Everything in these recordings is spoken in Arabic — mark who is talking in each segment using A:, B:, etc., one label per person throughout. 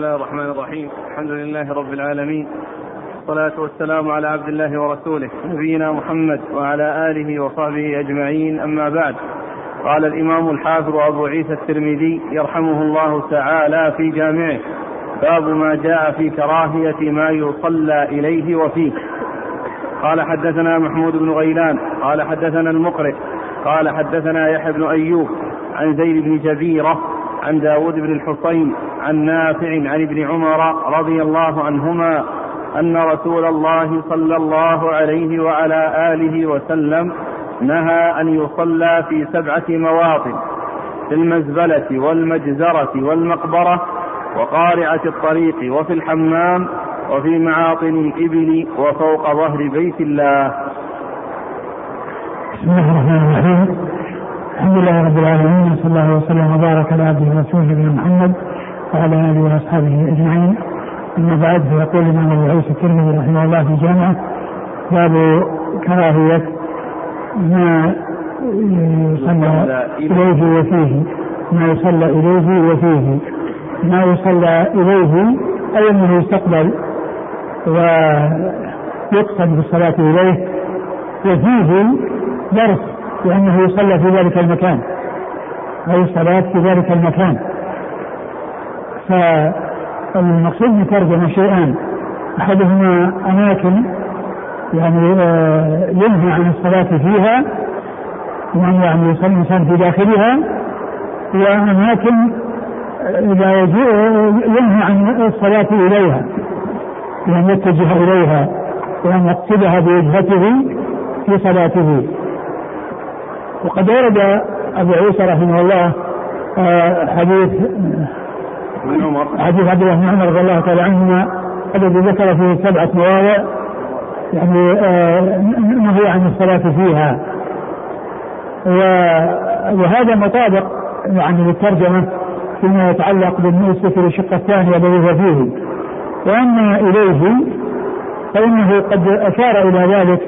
A: الله الرحمن الرحيم الحمد لله رب العالمين والصلاة والسلام على عبد الله ورسوله نبينا محمد وعلى آله وصحبه أجمعين أما بعد قال الإمام الحافظ أبو عيسى الترمذي يرحمه الله تعالى في جامعه باب ما جاء في كراهية ما يصلى إليه وفيه قال حدثنا محمود بن غيلان قال حدثنا المقرئ قال حدثنا يحيى بن أيوب عن زيد بن جبيرة عن داود بن الحصين عن نافع عن ابن عمر رضي الله عنهما أن رسول الله صلى الله عليه وعلى آله وسلم نهى أن يصلى في سبعة مواطن في المزبلة والمجزرة والمقبرة وقارعة الطريق وفي الحمام وفي معاطن الإبل وفوق ظهر بيت الله.
B: بسم الله الرحمن الرحيم. الحمد لله رب العالمين وصلى الله وسلم وبارك على عبده ورسوله نبينا محمد وعلى آله وأصحابه أجمعين. أما بعد فيقول الإمام أبو عيسى الترمذي رحمه الله في جامعه باب كراهية ما يصلى إليه وفيه ما يصلى إليه وفيه ما يصلى إليه أي أنه يستقبل ويقصد بالصلاة إليه وفيه درس لأنه يصلى في ذلك المكان. أو الصلاة في ذلك المكان. فالمقصود من شيئان أحدهما أماكن يعني آه، ينهى عن الصلاة فيها يعني يعني يصلي الإنسان في داخلها وأماكن إذا ينهى عن الصلاة إليها وأن يتجه إليها وأن يقصدها بوجهته في صلاته. وقد ورد أبو عيسى رحمه الله آه، حديث
A: ابن عمر.
B: حديث عبد الله بن عمر رضي الله تعالى عنهما الذي ذكر فيه سبعة مواضع يعني آه، نهي عن الصلاة فيها. وهذا مطابق يعني للترجمة فيما يتعلق بالنسبة للشق الثاني الذي هو فيه. وأما إليه فإنه قد أشار إلى ذلك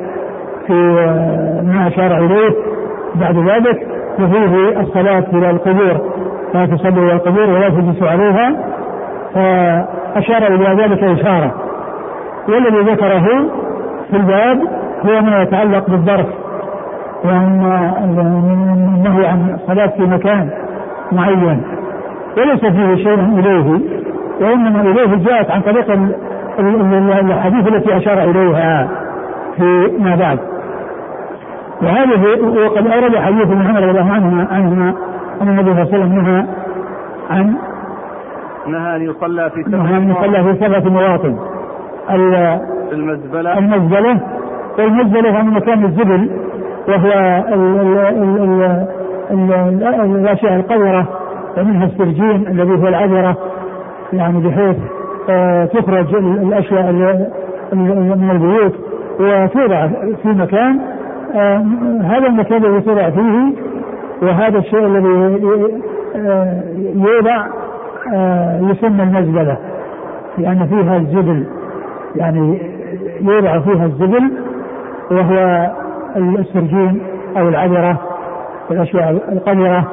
B: في آه، ما أشار إليه. بعد ذلك وفيه الصلاة إلى القبور. لا تصلوا إلى القبور ولا تجلسوا عليها. فأشار إلى ذلك إشارة. والذي ذكره في الباب هو ما يتعلق بالظرف وأن النهي عن الصلاة في مكان معين وليس فيه شيء إليه وإنما إليه جاءت عن طريق الحديث التي أشار إليها في ما بعد. وهذه وقد أورد حديث ابن عمر رضي الله عنهما عنهما أن النبي صلى الله عليه وسلم نهى عن
A: نهى أن يصلى في سبعة
B: نهى أن يصلى في سبعة مواطن.
A: المزبلة.
B: المزبلة. والمزبلة هو مكان الزبل وهو الأشياء القذرة ومنها السرجين الذي هو العذرة يعني بحيث آه، تخرج الأشياء من البيوت وتوضع في مكان هذا المكان الذي تضع فيه وهذا الشيء الذي يوضع آه يسمى المزبلة لأن فيها الزبل يعني يوضع فيها الزبل وهو السرجين أو العذرة الأشياء القذرة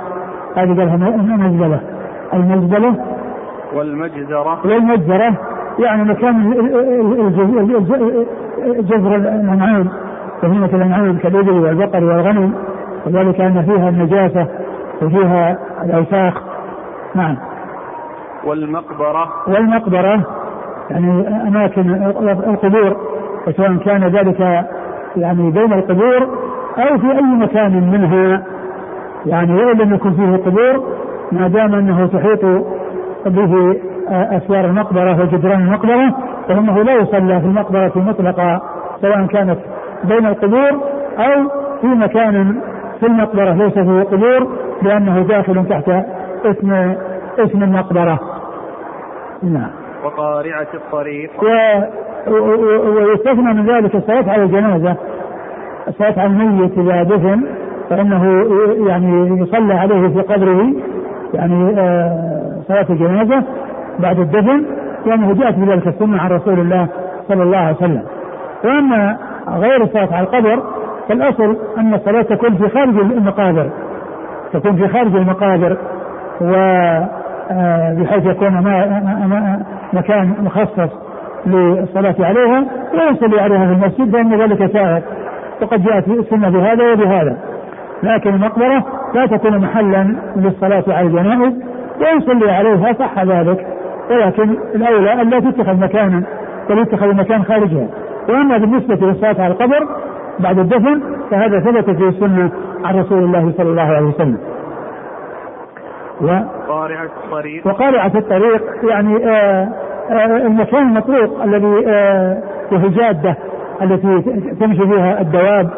B: هذه قالها مزبلة؟ المزبلة
A: والمجزرة.
B: والمجزرة يعني مكان جزر الأنعام. بهيمة الأنعام كالإبل والبقر والغنم وذلك أن فيها النجاسة وفيها الأوساخ. نعم.
A: والمقبرة.
B: والمقبرة يعني أماكن القبور وسواء كان ذلك يعني بين القبور أو في أي مكان منها. يعني وإن لم يكن فيه قبور ما دام أنه تحيط به أسوار المقبرة وجدران المقبرة فإنه لا يصلى في المقبرة مطلقا سواء كانت بين القبور أو في مكان في المقبرة ليس فيه قبور لأنه داخل تحت اسم اسم المقبرة.
A: نعم. وقارعة الطريق. و...
B: ويستثنى من ذلك الصلاة على الجنازة الصلاة على الميت إذا دفن فإنه يعني يصلى عليه في قبره يعني آه، صلاة الجنازة بعد الدفن لأنه جاءت بذلك السنة عن رسول الله صلى الله عليه وسلم. وأما غير الصلاة على القبر فالأصل أن الصلاة تكون في خارج المقابر. تكون في خارج المقابر و آه، بحيث يكون مكان مخصص للصلاة عليها لا يصلي عليها في المسجد فإن ذلك سائر وقد جاءت السنة بهذا وبهذا. لكن المقبرة لا تكون محلا للصلاة على الجنائز ويصلي عليها صح ذلك. ولكن الأولى أن لا تتخذ مكانا بل يتخذ مكان خارجها. وأما بالنسبة للصلاة على القبر بعد الدفن فهذا ثبت في السنة عن رسول الله صلى الله عليه وسلم.
A: و قارعة الطريق.
B: وقارعة الطريق يعني آه آه المكان المطروق الذي آه وهي جادة التي تمشي فيها الدواب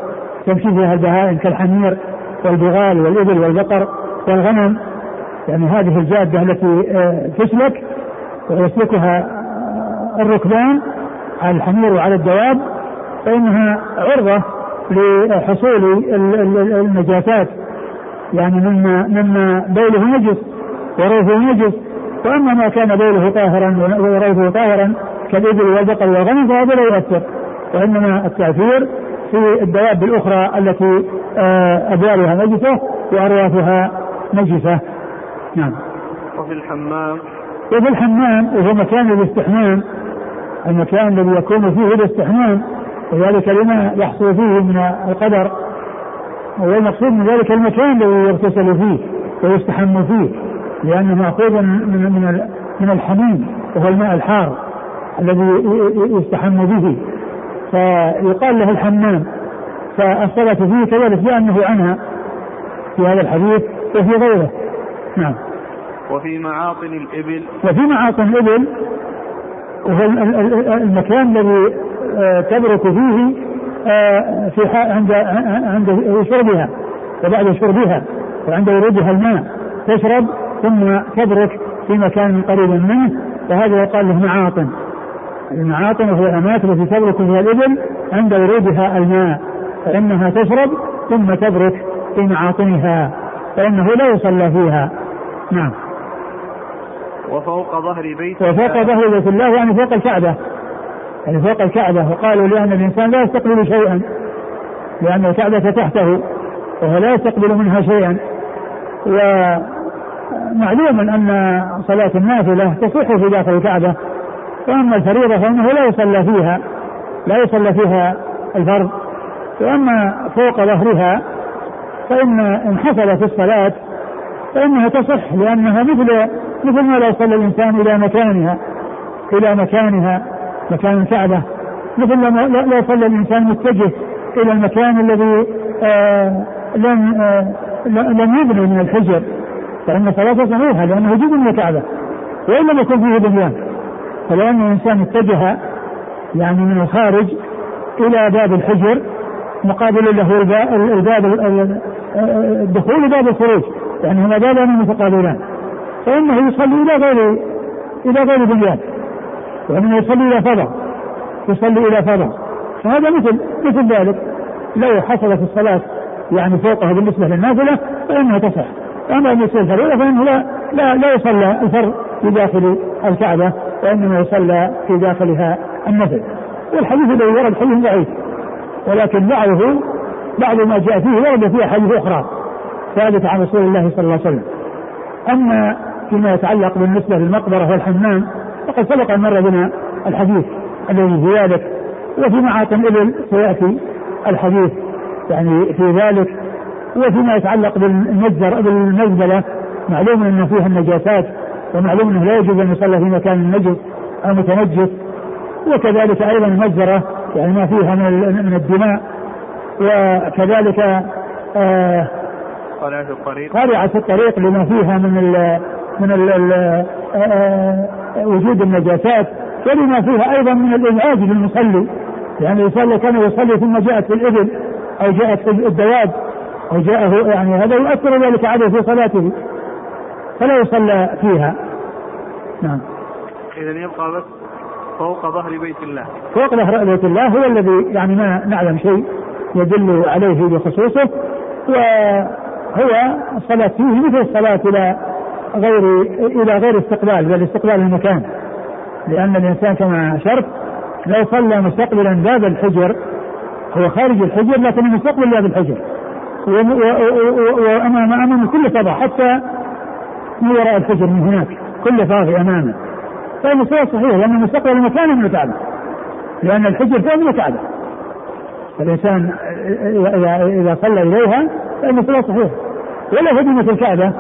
B: تمشي فيها البهائم كالحمير والبغال والإبل والبقر والغنم. يعني هذه الجادة التي تسلك ويسلكها الركبان على الحمير وعلى الدواب فإنها عرضة لحصول النجاسات. يعني مما مما بوله نجس وروثه نجس. وأما ما كان بوله طاهرا وروثه طاهرا كالإبل والبقر والغنم فهذا لا يؤثر. وإنما التأثير في الدواب الأخرى التي آه، أبوالها نجسة وارواثها نجسة. نعم.
A: وفي الحمام.
B: وفي الحمام وهو مكان الاستحمام المكان الذي يكون فيه الاستحمام وذلك لما يحصل فيه من القدر. والمقصود من ذلك المكان الذي يغتسل فيه ويستحم فيه لأنه مأخوذ من من من الحميم وهو الماء الحار الذي يستحم به. فيقال له الحمام فالصلاة فيه كذلك لأنه عنها في هذا الحديث وفي غيره. نعم.
A: وفي معاطن الإبل.
B: وفي معاطن الإبل المكان الذي آه، تبرك فيه آه، في عند عند شربها وبعد شربها وعند ورودها الماء. تشرب ثم تبرك في مكان قريب منه وهذا يقال له معاطن. المعاطن وهي الأماكن التي تبرك فيها الإبل عند ورودها الماء فإنها تشرب ثم تبرك في معاطنها فإنه لا يصلى فيها. نعم.
A: وفوق ظهر بيت
B: وفوق ظهر بيت الله يعني فوق الكعبة. يعني فوق الكعبة. وقالوا لأن الإنسان لا يستقبل شيئا لأن الكعبة تحته وهو لا يستقبل منها شيئا. ومعلوم أن صلاة النافلة تصح في داخل الكعبة. وأما الفريضة فإنه لا يصلى فيها لا يصلى فيها الفرض. وأما فوق ظهرها فإن إن حصلت الصلاة فإنها تصح لأنها مثل مثل ما لو صلى الإنسان إلى مكانها إلى مكانها مكان الكعبة مثل لما لو صلى الإنسان متجه إلى المكان الذي آه لم آه لم يبني من الحجر. فإن صلاته صحيحة لأنه جزء من الكعبة. وإن لم يكن فيه بنيان. فلأن الإنسان اتجه يعني من الخارج إلى باب الحجر مقابل له الباب الدخول وباب الخروج. يعني هما بابان متقابلان. فإنه يصلي إلى غير إلى غير بنيان. وإنه يصلي إلى فضاء. يصلي إلى فضاء. فهذا مثل مثل ذلك. لو حصلت الصلاة يعني فوقها بالنسبة للنافلة فإنها تصح. أما بالنسبة للفريضة فإنه لا لا لا يصلى الفر في داخل الكعبة وإنما يصلى في داخلها النفل والحديث الذي ورد حديث ضعيف. ولكن بعضه بعض ما جاء فيه ورد فيه أحاديث أخرى ثابتة عن رسول الله صلى الله عليه وسلم. أما فيما يتعلق بالنسبة للمقبرة والحمام فقد سبق أن مر بنا الحديث الذي في ذلك وفي معاطن الإبل سيأتي الحديث يعني في ذلك وفيما يتعلق بالمجزر بالمزبلة معلوم أن فيها النجاسات ومعلوم أنه لا يجوز أن يصلى في مكان نجس أو متنجس وكذلك أيضا المجزرة يعني ما فيها من من الدماء وكذلك
A: آه قارعة الطريق.
B: قارعة الطريق لما فيها من من آه، آه، وجود النجاسات ولما فيها أيضا من الازعاج للمصلي. يعني يصلي كان يصلي ثم جاءت في الابل أو جاءت في الدواب أو جاءه يعني هذا يؤثر ذلك عليه في صلاته. فلا يصلى فيها.
A: نعم. اذا يبقى بس فوق ظهر بيت الله.
B: فوق ظهر بيت الله هو الذي يعني ما نعلم شيء يدل عليه بخصوصه وهو الصلاة فيه مثل الصلاة إلى غير إلى غير استقبال بل استقبال المكان. لأن الإنسان كما أشرت لو صلى مستقبلا باب الحجر هو خارج الحجر لكن مستقبل باب الحجر. وأمام أمام كل فضاء حتى من وراء الحجر من هناك كله طافي أمامه. فإن الصلاة صحيحة لأن مستقبل مكان من الكعبة لأن الحجر فوق الكعبة الإنسان إذا صلى إليها الصلاة صحيحة ولا هدمت الكعبة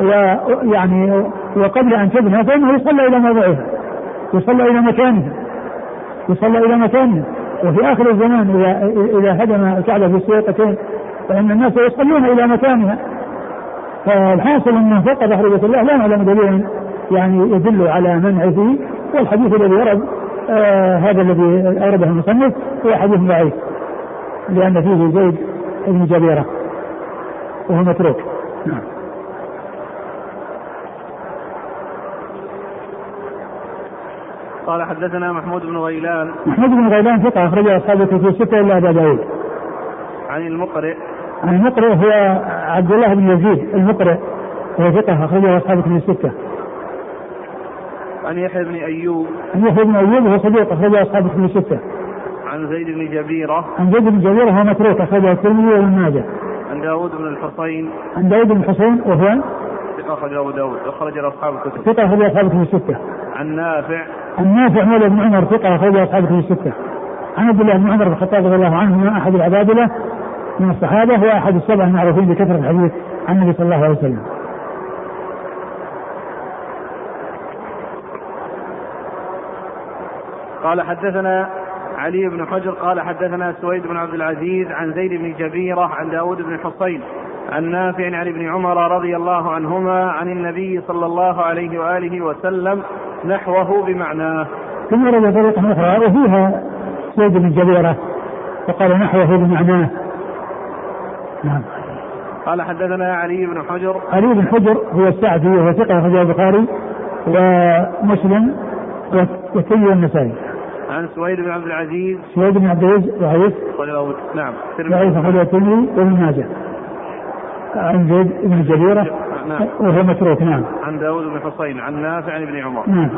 B: ويعني وقبل أن تبنى فإنه يصلى إلى موضعها يصلى إلى مكانها يصلى إلى مكانها. وفي آخر الزمان إذا إذا هدم الكعبة في سويقتين فإن الناس يصلون إلى مكانها. فالحاصل أنه فقد حرمة الله لا نعلم دليلا يعني يدل على منعه والحديث الذي ورد آه هذا الذي أورده المصنف هو حديث ضعيف لأن فيه زيد بن جبيرة وهو متروك. نعم.
A: قال حدثنا محمود بن غيلان.
B: محمود بن غيلان ثقة أخرجه أصحاب في ستة إلا أبا داود.
A: عن المقرئ.
B: عن المقرئ هو عبد الله بن يزيد. المقرئ وهو ثقة أخرجه أصحاب في الستة.
A: عن يحيى بن أيوب.
B: عن يحيى بن أيوب وهو صديق أخرجه أصحاب في الستة.
A: عن زيد بن جبيرة.
B: عن زيد بن جبيرة وهو متروك أخرجه الترمذي وابن ماجه.
A: عن داود بن الحصين.
B: عن داود بن الحصين وهو
A: ثقة أخرج أبو داود. أخرج أصحاب الكتب.
B: ثقة أخرج أصحاب في الستة.
A: عن نافع.
B: عن نافع مولى بن عمر ثقة أخرج أصحاب في الستة. عن عبد الله بن عمر بن الخطاب رضي الله عنهما أحد العبادلة من الصحابة وأحد السبع المعروفين بكثرة الحديث عن النبي صلى الله عليه وسلم.
A: قال حدثنا علي بن حجر قال حدثنا سويد بن عبد العزيز عن زيد بن جبيرة عن داود بن حصين. عن نافع عن ابن عمر رضي الله عنهما عن النبي صلى الله عليه وآله وسلم نحوه بمعناه
B: ثم ورد طريقة أخرى وفيها سويد بن جبيرة وقال نحوه بمعناه نعم.
A: قال حدثنا علي بن حجر.
B: علي بن حجر هو السعدي وهو ثقة أخرجه البخاري ومسلم والترمذي والنسائي.
A: عن سويد بن عبد العزيز.
B: سويد بن عبد العزيز ضعيف.
A: نعم
B: ضعيف أخرجه الترمذي وابن ماجه. عن زيد بن جبيرة
A: نعم.
B: وهو متروك نعم.
A: عن داود بن حصين عن نافع عن ابن عمر.
B: نعم.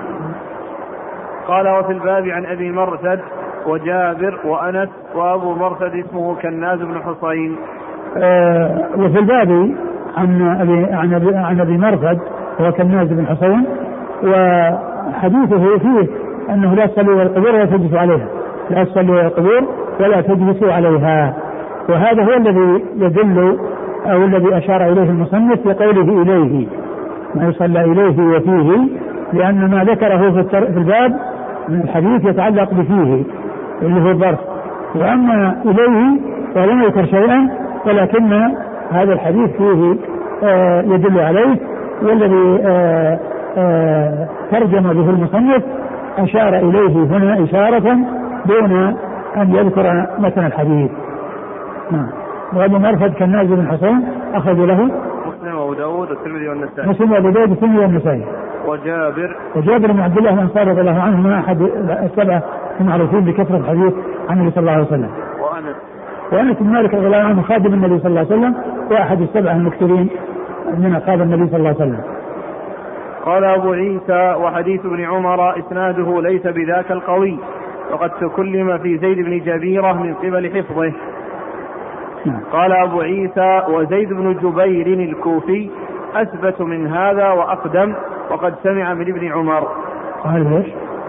A: قال وفي الباب عن أبي مرثد وجابر وأنس وأبو مرثد اسمه كناز بن حصين.
B: آه وفي الباب عن أبي عن أبي عن أبي مرثد هو كناز بن حصين وحديثه فيه أنه لا تصلوا إلى القبور ولا تجلسوا عليها. لا تصلوا إلى القبور ولا تجلسوا عليها. وهذا هو الذي يدل أو الذي أشار إليه المصنف بقوله إليه ما يصلى إليه وفيه لأن ما ذكره في الباب من الحديث يتعلق بفيه اللي هو الظرف. وأما إليه ولم يذكر شيئا ولكن هذا الحديث فيه آه يدل عليه والذي آه آه ترجم به المصنف أشار إليه هنا إشارة دون أن يذكر متن الحديث. نعم. وأبو مرفد كالناز بن حسين أخرج له.
A: مسلم وأبو داود والترمذي والنسائي.
B: مسلم وأبو داود والترمذي والنسائي.
A: وجابر.
B: وجابر بن عبد الله الأنصاري رضي الله عنهما أحد السبعة المعروفين بكثرة الحديث عن النبي صلى الله عليه وسلم.
A: وأنس.
B: وأنس بن مالك رضي الله عنه خادم النبي صلى الله عليه وسلم وأحد السبعة المكثرين من أصحاب النبي صلى الله عليه وسلم.
A: قال أبو عيسى وحديث ابن عمر إسناده ليس بذاك القوي وقد تكلم في زيد بن جبيرة من قبل حفظه.
B: نعم.
A: قال أبو عيسى وزيد بن جبير الكوفي أثبت من هذا وأقدم وقد سمع من ابن عمر
B: قال إيش؟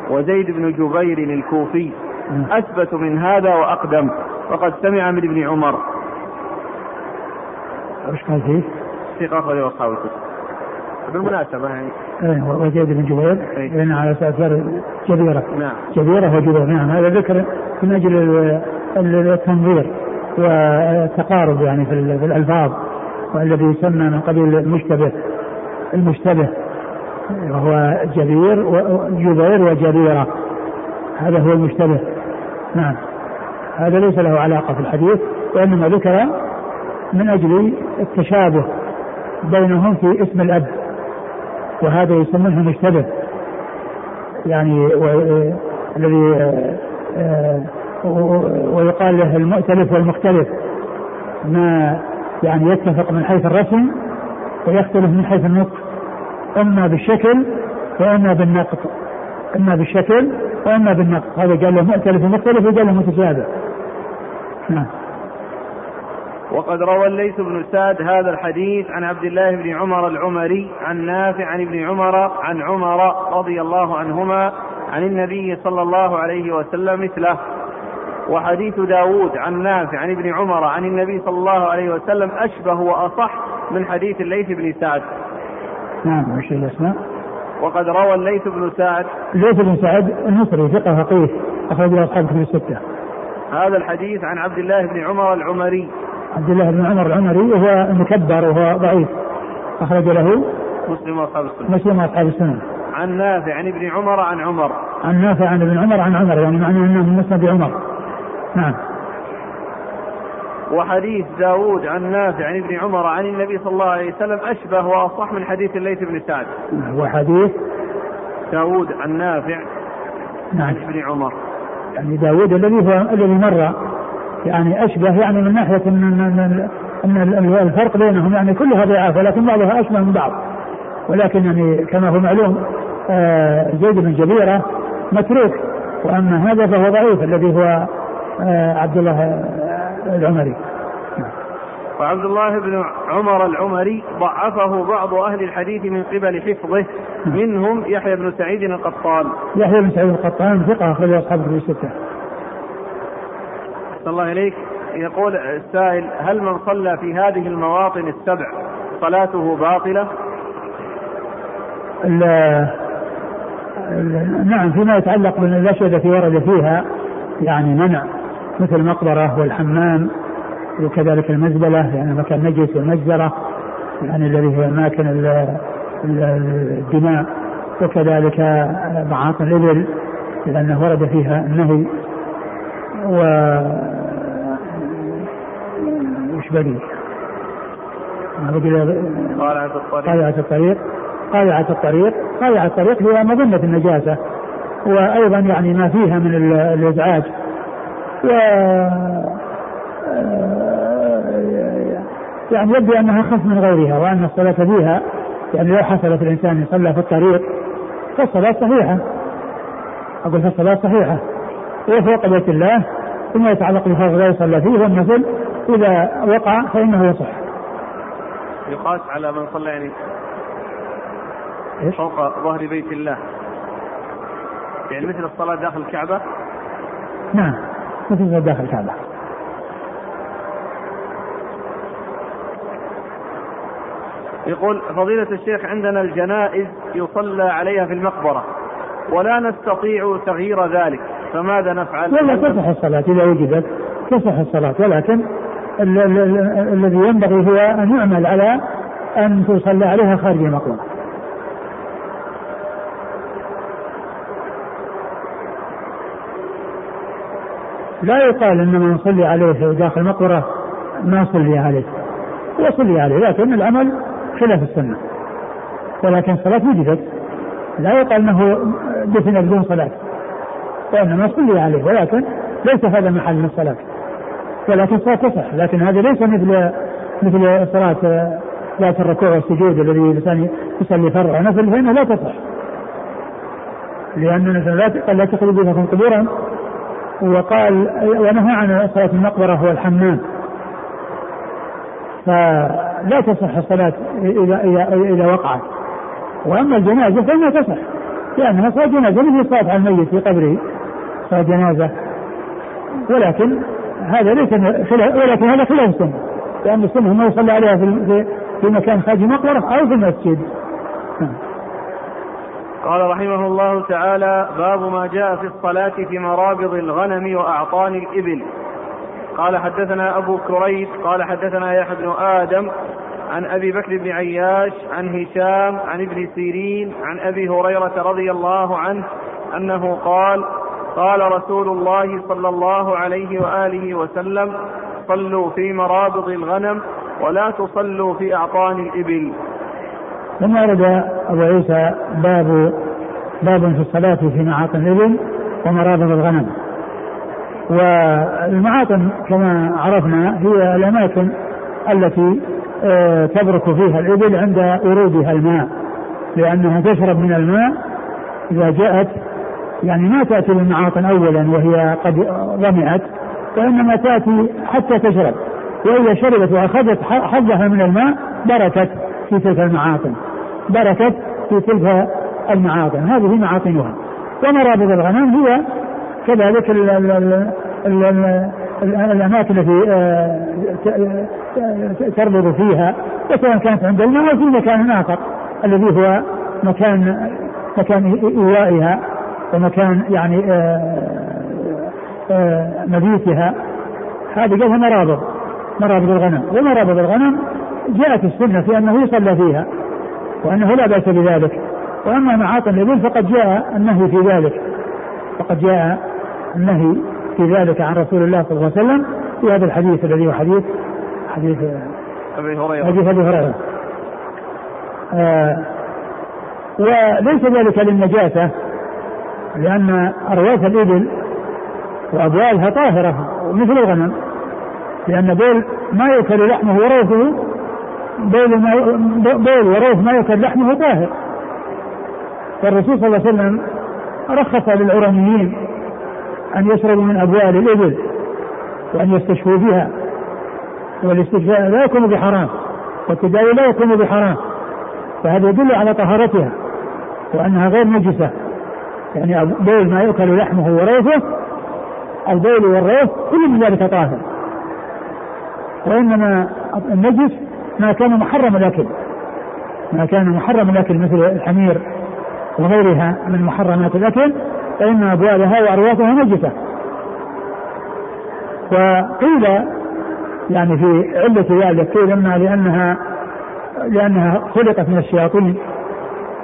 A: وزيد بن جبير الكوفي
B: نعم.
A: أثبت من هذا وأقدم وقد سمع من ابن عمر
B: إيش قال فيه؟
A: ثقة أخرجه أصحاب الكتب بالمناسبة يعني
B: إيه وزيد بن جبير
A: إيه.
B: لأن على أساس جبيرة
A: نعم
B: جبيرة وجبير نعم هذا ذكر من أجل ال- ال- التنظير والتقارب يعني في ال- في الألفاظ والذي يسمى من قبيل المشتبه المشتبه وهو جبير وجبير وجبيرة. هذا هو المشتبه. نعم. هذا ليس له علاقة في الحديث وإنما ذكر من أجل التشابه بينهم في اسم الأب وهذا يسمونه مشتبه. يعني و- الذي آه، آه، ويقال له المؤتلف والمختلف ما يعني يتفق من حيث الرسم ويختلف من حيث النطق. أما بالشكل وأما بالنقط أما بالشكل وأما بالنقط هذا قال له مؤتلف ومختلف وقال له متشابه. نعم.
A: وقد روى الليث بن سعد هذا الحديث عن عبد الله بن عمر العمري عن نافع عن ابن عمر عن عمر رضي الله عنهما عن النبي صلى الله عليه وسلم مثله. وحديث داود عن نافع عن ابن عمر عن النبي صلى الله عليه وسلم أشبه وأصح من حديث الليث بن سعد.
B: نعم وش الأسماء؟
A: وقد روى الليث بن سعد.
B: الليث بن سعد المصري ثقة فقيه أخرج له أصحاب كتب الستة.
A: هذا الحديث عن عبد الله بن عمر العمري.
B: عبد الله بن عمر العمري وهو مكبر وهو ضعيف. أخرج له
A: مسلم وأصحاب السنة.
B: مسلم وأصحاب السنن
A: عن نافع عن ابن عمر عن عمر.
B: عن نافع عن ابن عمر عن عمر يعني معناه أنه من مسند عمر. نعم.
A: وحديث داود عن نافع عن ابن عمر عن النبي صلى الله عليه وسلم أشبه وأصح من حديث الليث بن سعد.
B: وحديث
A: داود عن نافع
B: نعم.
A: عن ابن عمر.
B: يعني داود الذي هو الذي مر يعني أشبه يعني من ناحية أن أن الفرق بينهم يعني كلها ضعاف ولكن بعضها أشبه من بعض. ولكن يعني كما هو معلوم آه، زيد بن جبيرة متروك وأما هذا فهو ضعيف الذي هو عبد الله آه، العمري.
A: وعبد الله بن عمر العمري ضعفه بعض أهل الحديث من قبل حفظه منهم يحيى بن سعيد القطان.
B: يحيى بن سعيد القطان ثقة أخرج أصحاب الكتب الستة.
A: الله إليك. يقول السائل هل من صلى في هذه المواطن السبع صلاته باطلة؟
B: ال- نعم فيما يتعلق بالأشياء التي ورد فيها يعني منع. مثل المقبرة والحمام وكذلك المزبلة يعني مكان نجس والمجزرة يعني الذي هي أماكن ال- ال- الدماء وكذلك معاطن الإبل لأنه ورد فيها النهي و وش بقي؟ ما
A: الطريق.
B: قارعة الطريق. قارعة الطريق. قارعة الطريق هي مظنة النجاسة وأيضا يعني ما فيها من ال- الإزعاج. و يعني يبدو أنها أخف من غيرها وأن الصلاة فيها يعني لو حصلت الإنسان يصلى في الطريق فالصلاة صحيحة. أقول فالصلاة صحيحة. وفوق بيت الله ثم يتعلق بفرض لا يصلى فيه والنفل إذا وقع فإنه يصح.
A: يقاس على من صلى يعني
B: إيش؟
A: فوق ظهر بيت الله. يعني مثل الصلاة داخل الكعبة؟
B: نعم. مثل داخل الكعبة
A: يقول فضيلة الشيخ عندنا الجنائز يصلى عليها في المقبرة ولا نستطيع تغيير ذلك فماذا نفعل؟
B: ولا تصح الصلاة إذا وجدت تصح الصلاة ولكن ال- ال- ال- الذي ينبغي هو أن يعمل على أن تصلى عليها خارج المقبرة لا يقال ان من صلي عليه داخل المقبرة ما صلي عليه. هو صلي عليه لكن العمل خلاف السنة. ولكن الصلاة وجدت لا يقال إنه دفن بدون صلاة. وإنما صلي عليه ولكن ليس هذا محل الصلاة. ولكن الصلاة تصح لكن هذا ليس مثل مثل صلاة ذات الركوع والسجود الذي الانسان يصلي فرع. نفل فانها لا تصح. لأن لا تخرجوا بيوتكم قبورا. وقال ونهى عن صلاة المقبرة والحمام فلا تصح الصلاة إذا إذا إذا وقعت. وأما الجنازة فإنها تصح لأنها صلاة جنازة مثل صلاة على الميت في قبره صلاة جنازة. ولكن هذا ليس ولكن هذا خلاف السنة. لأن السنة ما يصلى عليها في في, مكان خارج المقبرة أو في المسجد.
A: قال رحمه الله تعالى باب ما جاء في الصلاة في مرابض الغنم وأعطان الإبل. قال حدثنا أبو كريب قال حدثنا يحيى بن آدم عن أبي بكر بن عياش عن هشام عن ابن سيرين عن أبي هريرة رضي الله عنه أنه قال قال رسول الله صلى الله عليه وآله وسلم صلوا في مرابض الغنم ولا تصلوا في أعطان الإبل.
B: ثم ورد أبو عيسى باب باب في الصلاة في معاطن الإبل ومرابض الغنم. والمعاطن كما عرفنا هي الأماكن التي آه، تبرك فيها الإبل عند ورودها الماء لأنها تشرب من الماء إذا جاءت يعني ما تأتي للمعاطن أولا وهي قد ظمئت وإنما تأتي حتى تشرب وإذا شربت وأخذت حظها من الماء بركت. في تلك المعاطن بركت في تلك المعاطن هذه معاطنها ومرابض الغنم هي كذلك ال ال ال ال الأماكن التي آه، تربض فيها. وسواء كانت عند الماء أو في مكان آخر الذي هو مكان مكان إيوائها ومكان يعني آه، آه، مبيتها. هذه قالها مرابض مرابض الغنم. ومرابض الغنم جاءت السنة في أنه يصلى فيها وأنه لا بأس بذلك. وأما معاطن الإبل فقد جاء النهي في ذلك فقد جاء النهي في ذلك عن رسول الله صلى الله عليه وسلم في هذا الحديث الذي هو حديث حديث
A: أبي هريرة.
B: حديث أبي هريرة. آه وليس ذلك للنجاسة لأن أرواث الإبل وأبوالها طاهرة مثل الغنم لأن بول ما يؤكل لحمه وروثه بول ما بول وروث ما يؤكل لحمه طاهر. فالرسول صلى الله عليه وسلم رخص للعرانيين أن يشربوا من أبوال الإبل وأن يستشفوا بها. والاستشفاء لا يكون بحرام والتداوي لا يكون بحرام فهذا يدل على طهارتها وأنها غير نجسة. يعني بول ما يؤكل لحمه وروثه البول والروث كل من ذلك طاهر. وإنما النجس ما كان محرم الأكل. ما كان محرم الأكل مثل الحمير وغيرها من محرمات الأكل فإن أبوابها وأرواحها نجسة. وقيل يعني في علة ذلك قيل إما لأنها لأنها خلقت من الشياطين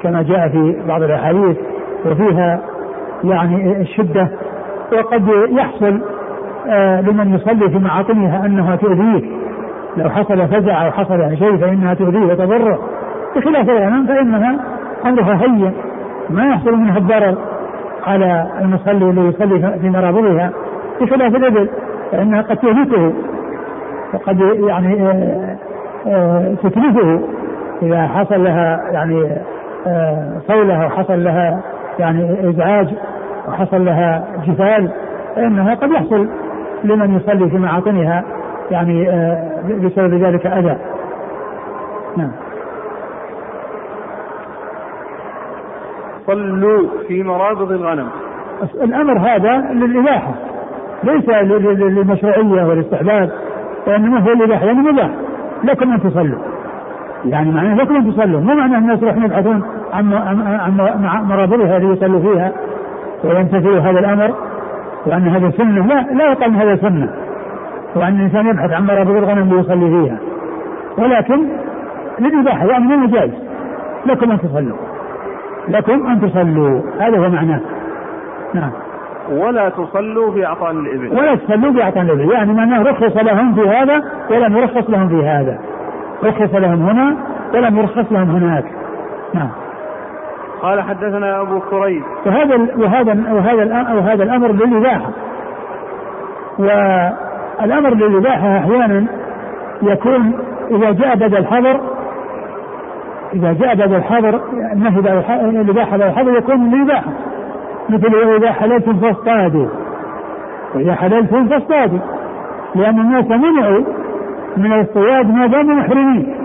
B: كما جاء في بعض الأحاديث وفيها يعني الشدة وقد يحصل آه لمن يصلي في معاطنها أنها تؤذيه. لو حصل فزع أو حصل شيء فإنها تؤذيه وتضره بخلاف الغنم فإنها أمرها هين. ما يحصل منها الضرر على المصلي الذي يصلي في مرابضها بخلاف الإبل فإنها قد تهلكه وقد يعني آه، آه، تتلفه إذا حصل لها يعني آه، صولة وحصل لها يعني إزعاج وحصل لها جفال فإنها قد يحصل لمن يصلي في معاطنها يعني بسبب ذلك أذى. نعم.
A: صلوا في مرابض الغنم.
B: الأمر هذا للإباحة ليس للمشروعية والاستحباب وإنما هو الإباحة؟ يعني مباح. لكم أن تصلوا. يعني معناه لكم أن تصلوا. مو معناه الناس يروحون يبحثون عن عن مرابضها اللي يصلوا فيها ويمتثلوا هذا الأمر وأن هذا سنة. لا لا يقال هذا سنة. وأن الإنسان يبحث عن مرابض الغنم ليصلي فيها. ولكن للإباحة يعني من الجائز لكم أن تصلوا. لكم أن تصلوا. هذا هو معناه. نعم.
A: ولا تصلوا في أعطان الإبل.
B: ولا تصلوا في أعطان الإبل. يعني معناه رخص لهم في هذا ولم يرخص لهم في هذا. رخص لهم هنا ولم يرخص لهم هناك. نعم.
A: قال حدثنا أبو كريب.
B: وهذا وهذا وهذا وهذا الأمر للإباحة. والأمر للإباحة أحيانا يكون إذا جاء بدل الحظر إذا جاء بعد الحظر النهي بعد الإباحة بعد الحظر يكون للإباحة مثل وإذا حللتم فاصطادوا. وإذا حللتم فاصطادوا. لأن الناس منعوا من الاصطياد ما داموا محرمين.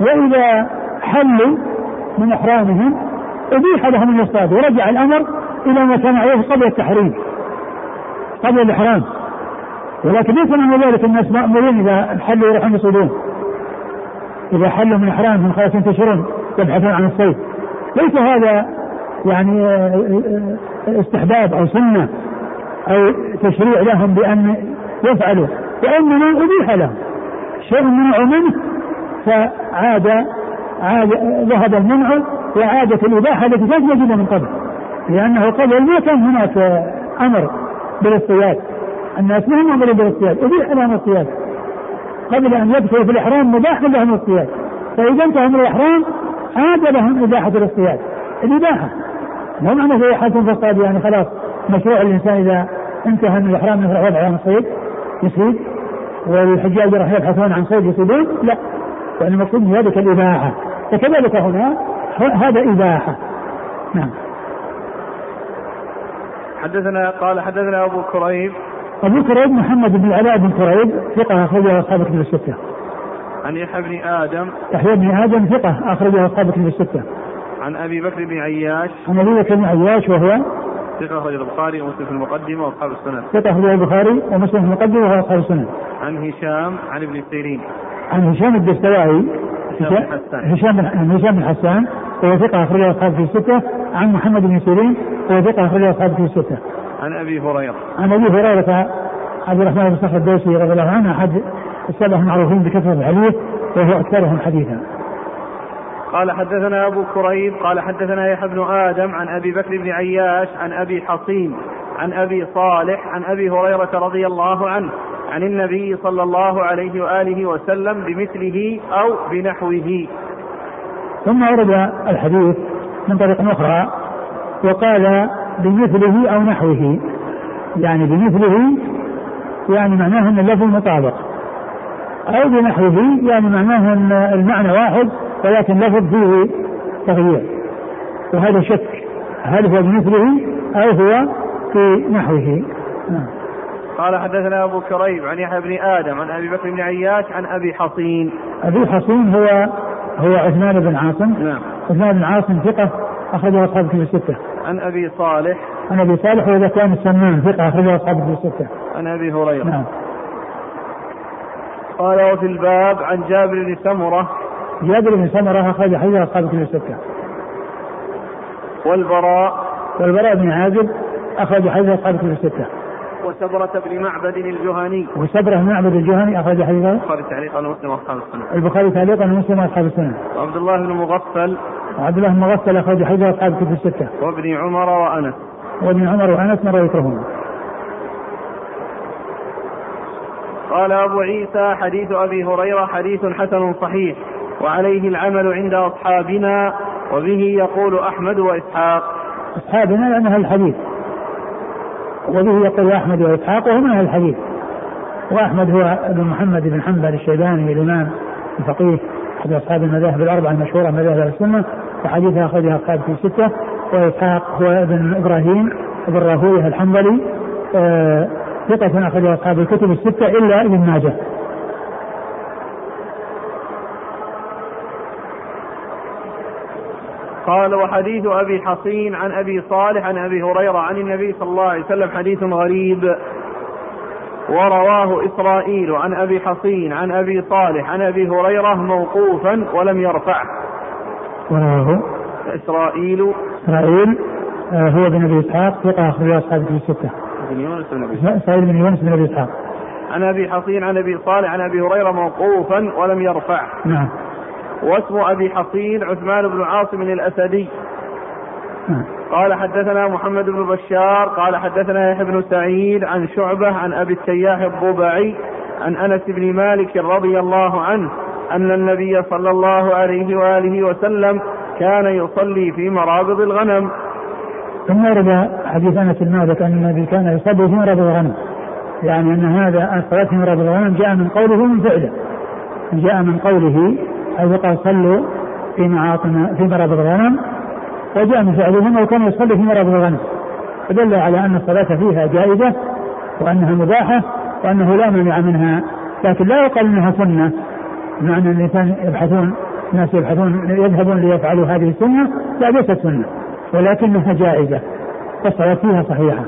B: وإذا حلوا من إحرامهم أبيح لهم يصطادوا ورجع الأمر إلى ما كان عليه قبل التحريم. قبل الإحرام. ولكن ليس من ذلك الناس مأمورين إذا حلوا يروحون يصيدون إذا حلوا من إحرامهم خلاص ينتشرون يبحثون عن الصيد. ليس هذا يعني آه، آه، استحباب أو سنة أو تشريع لهم بأن يفعلوا. وإنما أبيح لهم شيء منعوا منه فعاد عاد ذهب المنع وعادت الإباحة التي كانت موجودة من قبل. لأنه قبل ما كان هناك أمر بالاصطياد الناس ما هم أمروا بالاصطياد أبيح لهم الاصطياد قبل أن يدخلوا في الإحرام مباح لهم الاصطياد فإذا انتهى من الإحرام عاد لهم إباحة الاصطياد الإباحة. مو معنى في حالة فاصطاد يعني خلاص مشروع الإنسان إذا انتهى من الإحرام انه يبحث عن الصيد يصيد والحجاج راح يبحثون عن صيد يصيدون لا. يعني المقصود من ذلك الإباحة. فكذلك هنا هذا إباحة. نعم.
A: حدثنا قال حدثنا أبو كريب
B: أبو كريب محمد بن العلاء بن كريب ثقة أخرجه أصحاب كتب الستة.
A: عن يحيى بن آدم
B: يحيى بن آدم ثقة أخرجه أصحاب كتب الستة.
A: عن أبي بكر بن عياش
B: عن أبي بكر بن عياش وهو
A: ثقة أخرج البخاري ومسلم في المقدمة وأصحاب السنن.
B: ثقة أخرجه البخاري ومسلم في المقدمة وهو أصحاب السنن.
A: عن هشام عن ابن سيرين.
B: عن هشام الدستوائي
A: هشام بن حسان.
B: هشام بن هشام بن حسان وهو ثقة أخرجه أصحاب في الستة عن محمد بن سيرين وهو ثقة أخرجه أصحاب في الستة
A: عن أبي هريرة.
B: عن أبي هريرة عبد الرحمن بن صخر الدوسي رضي الله عنه أحد السبع المعروفين بكثرة الحديث وهو أكثرهم حديثا.
A: قال حدثنا أبو كريب قال حدثنا يحيى بن آدم عن أبي بكر بن عياش عن أبي حصين عن أبي صالح عن أبي هريرة رضي الله عنه عن النبي صلى الله عليه وآله وسلم بمثله أو بنحوه
B: ثم ورد الحديث من طريق أخرى وقال بمثله أو نحوه. يعني بمثله يعني معناه أن اللفظ مطابق. أو بنحوه يعني معناه أن المعنى واحد ولكن لفظ فيه تغيير. وهذا شك هل هو بمثله أو هو في نحوه. نعم.
A: قال حدثنا أبو كريب عن يحيى بن آدم عن أبي بكر بن عياش عن أبي حصين.
B: أبي حصين هو هو عثمان بن عاصم.
A: نعم.
B: عثمان بن عاصم ثقة أخرجه أصحاب كتب الستة.
A: عن أبي صالح.
B: عن أبي صالح وإذا كان السمان ثقة أخرجه أصحاب كتب الستة.
A: عن أبي هريرة.
B: نعم.
A: قال وفي الباب عن جابر بن سمرة.
B: جابر بن سمرة أخرج حديث أصحاب كتب الستة.
A: والبراء.
B: والبراء بن عازب أخرج حديث أصحاب كتب الستة.
A: وسبرة بن معبد الجهني.
B: وسبرة بن معبد الجهني أخرج حديثه.
A: البخاري تعليقا ومسلم وأصحاب السنة.
B: البخاري تعليقا ومسلم وأصحاب السنة.
A: وعبد الله بن مغفل.
B: وعبد الله بن مغفل أخرج حديث أصحاب كتب الستة.
A: وابن عمر وأنس.
B: وابن عمر وأنس مر ذكرهما
A: قال أبو عيسى حديث أبي هريرة حديث حسن صحيح. وعليه العمل عند أصحابنا وبه يقول أحمد وإسحاق.
B: أصحابنا لأن أهل الحديث. وبه يقول أحمد وإسحاق وهم أهل الحديث. وأحمد هو ابن محمد بن حنبل الشيباني الإمام الفقيه أحد أصحاب المذاهب الأربعة المشهورة مذاهب أهل السنة وحديثها أخرجها أصحاب في ستة وإسحاق هو ابن إبراهيم ابن راهوية الحنبلي. آه، ثقة أخرجها أصحاب الكتب الستة إلا ابن ماجه.
A: قال وحديث أبي حصين عن أبي صالح عن أبي هريرة عن النبي صلى الله عليه وسلم حديث غريب. ورواه إسرائيل عن أبي حصين عن أبي صالح عن أبي هريرة موقوفا ولم يرفعه.
B: ورواه
A: إسرائيل.
B: إسرائيل آه، هو بن أبي إسحاق ثقة أخرجها أصحاب الكتب الستة.
A: بن يونس بن أبي
B: إسرائيل بن يونس بن أبي إسحاق.
A: عن أبي حصين عن أبي صالح عن أبي هريرة موقوفا ولم يرفعه.
B: نعم.
A: واسم أبي حصين عثمان بن عاصم الأسدي.
B: نعم.
A: قال حدثنا محمد بن بشار قال حدثنا يحيى بن سعيد عن شعبة عن أبي التياح الضبعي عن أنس بن مالك رضي الله عنه أن النبي صلى الله عليه وآله وسلم كان يصلي في مرابض الغنم.
B: ثم ورد حديث أنس بن مالك أن النبي كان يصلي في مرض الغنم. يعني أن هذا الصلاة في مرض الغنم جاء من قوله ومن فعله. جاء من قوله حيث قال صلوا في معاطن في مرض الغنم وجاء من فعله انه كان يصلي في مرض الغنم. فدل على أن الصلاة فيها جائزة وأنها مباحة وأنه لا مانع منها. لكن لا يقال إنها سنة بمعنى أن الإنسان يبحثون الناس يبحثون يذهبون ليفعلوا هذه السنة لا ليست سنة ولكنها جائزة والصلاة فيها صحيحة.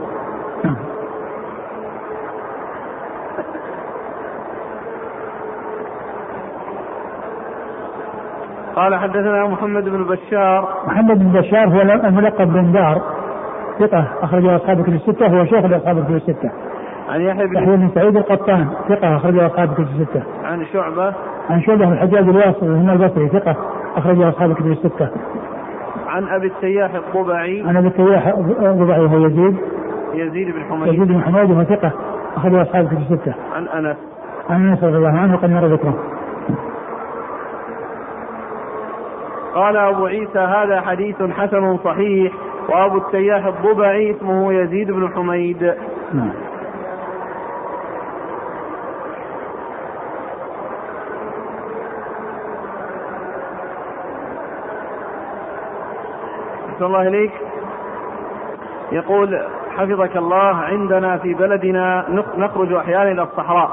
A: قال حدثنا محمد بن بشار
B: محمد بن بشار هو الملقب بن دار ثقة أخرجه أصحاب الكتب الستة هو شيخ لأصحاب الكتب الستة.
A: عن يحيى بن
B: يحيى بن سعيد القطان ثقة أخرجه أصحاب الكتب الستة.
A: عن شعبة
B: عن شعبة بن الحجاج الواصل من البصري ثقة أخرجه أصحاب الكتب الستة.
A: عن أبي التياح الضبعي
B: عن أبي التياح الضبعي وهو يزيد
A: يزيد بن حميد
B: يزيد بن حميد وهو ثقة أخرجه أصحاب الكتب الستة.
A: عن أنس
B: عن أنس رضي الله عنه وقد مر ذكره.
A: قال أبو عيسى هذا حديث حسن صحيح وأبو التياح الضبعي اسمه يزيد بن حميد.
B: نعم.
A: الله إليك. يقول حفظك الله عندنا في بلدنا نخرج أحيانا إلى الصحراء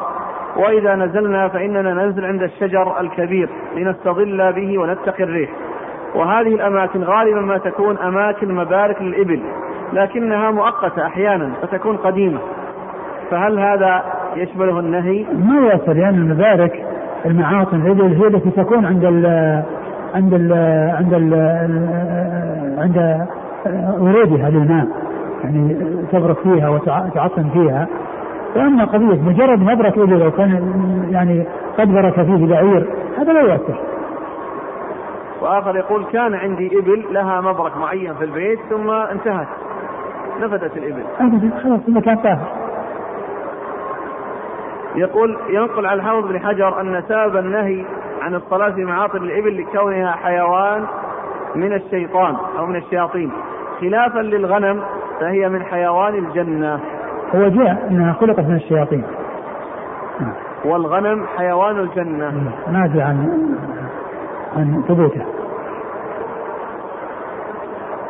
A: وإذا نزلنا فإننا ننزل عند الشجر الكبير لنستظل به ونتقي الريح. وهذه الأماكن غالبا ما تكون أماكن مبارك للإبل لكنها مؤقتة أحيانا فتكون قديمة فهل هذا يشمله النهي؟
B: ما يصل لأن المبارك المعاطن هي التي تكون عند ال عند ال عند ال عند ورودها للماء يعني تبرك فيها وتعطن فيها وأما قضية مجرد مبرك إبل لو كان يعني قد برك فيه بعير هذا لا يؤثر.
A: وآخر يقول كان عندي إبل لها مبرك معين في البيت ثم انتهت نفدت الإبل.
B: خلاص المكان طاهر.
A: يقول ينقل عن الحافظ بن حجر أن سبب النهي عن الصلاة في معاطن الإبل لكونها حيوان من الشيطان أو من الشياطين خلافا للغنم فهي من حيوان الجنة.
B: هو جاء إنها خلقت من الشياطين.
A: والغنم حيوان الجنة.
B: ما ادري عن عن ثبوته.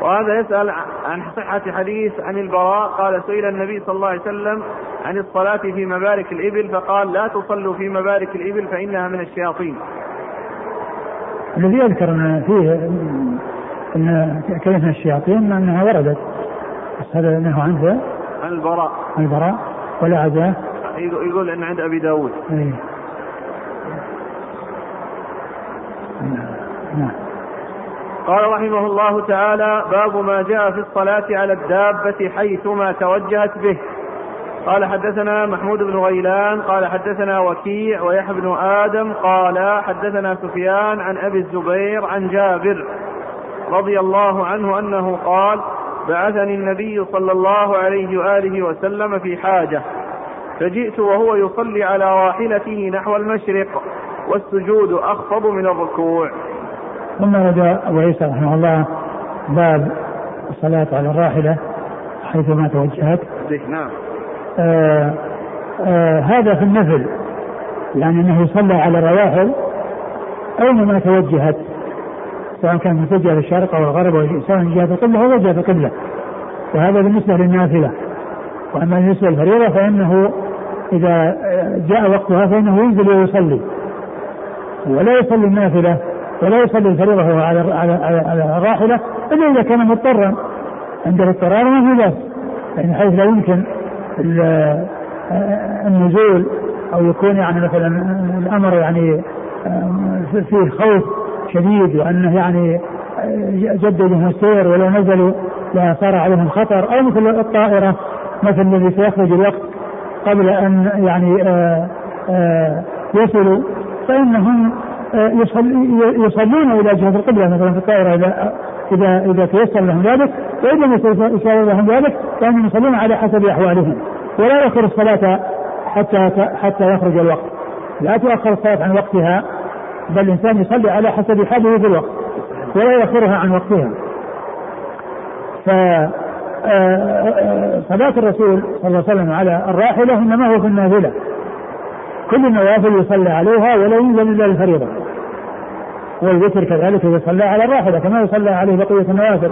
A: وهذا يسأل عن صحة حديث عن البراء قال سئل النبي صلى الله عليه وسلم عن الصلاة في مبارك الإبل فقال لا تصلوا في مبارك الإبل فإنها من الشياطين.
B: الذي يذكر أن فيه أن كلمة الشياطين أنها وردت. بس هذا نهى عنه
A: عن البراء.
B: عن البراء. ولا عزاه
A: يقول أن عند أبي داود.
B: إيه. نعم نعم
A: قال رحمه الله تعالى باب ما جاء في الصلاة على الدابة حيثما توجهت به. قال حدثنا محمود بن غيلان قال حدثنا وكيع ويحيى بن آدم قال حدثنا سفيان عن أبي الزبير عن جابر رضي الله عنه أنه قال بعثني النبي صلى الله عليه وآله وسلم في حاجة فجئت وهو يصلي على راحلته نحو المشرق والسجود أخفض من الركوع.
B: ثم رد أبو عيسى رحمه الله باب الصلاة على الراحلة حيثما توجهت.
A: نعم.
B: آه آه هذا في النفل يعني أنه يصلى على الرواحل أينما توجهت سواء كان متجه للشرق أو الغرب أو سواء جهة القبلة أو جهة القبلة وهذا بالنسبة للنافلة. وأما بالنسبة للفريضة فإنه إذا جاء وقتها فإنه ينزل ويصلي. ولا يصلي النافلة ولا يصلي الفريضة وهو على على على الراحلة إلا إذا كان مضطرا. عنده اضطرار ما في بأس يعني حيث لا يمكن النزول أو يكون يعني مثلا الأمر يعني فيه خوف شديد وأنه يعني جددوا السير ولو نزلوا لصار عليهم خطر. أو مثل الطائرة مثل الذي سيخرج الوقت قبل أن يعني يصلوا فإنهم يصلون إلى جهة القبلة مثلا في الطائرة اذا اذا إذا تيسر لهم ذلك وان لم يتيسر لهم ذلك فانهم يصلون على حسب أحوالهم. ولا يؤخر الصلاة حتى حتى يخرج الوقت. لا تؤخر الصلاة عن وقتها بل الإنسان يصلي على حسب حاله في الوقت ولا يؤخرها عن وقتها. ف صلاة الرسول صلى الله عليه وسلم على الراحلة إنما هو في النافلة كل النوافل يصلى عليها ولا ينزل الا الفريضة. والوتر كذلك يصلى على الراحلة كما يصلى عليه بقية النوافل.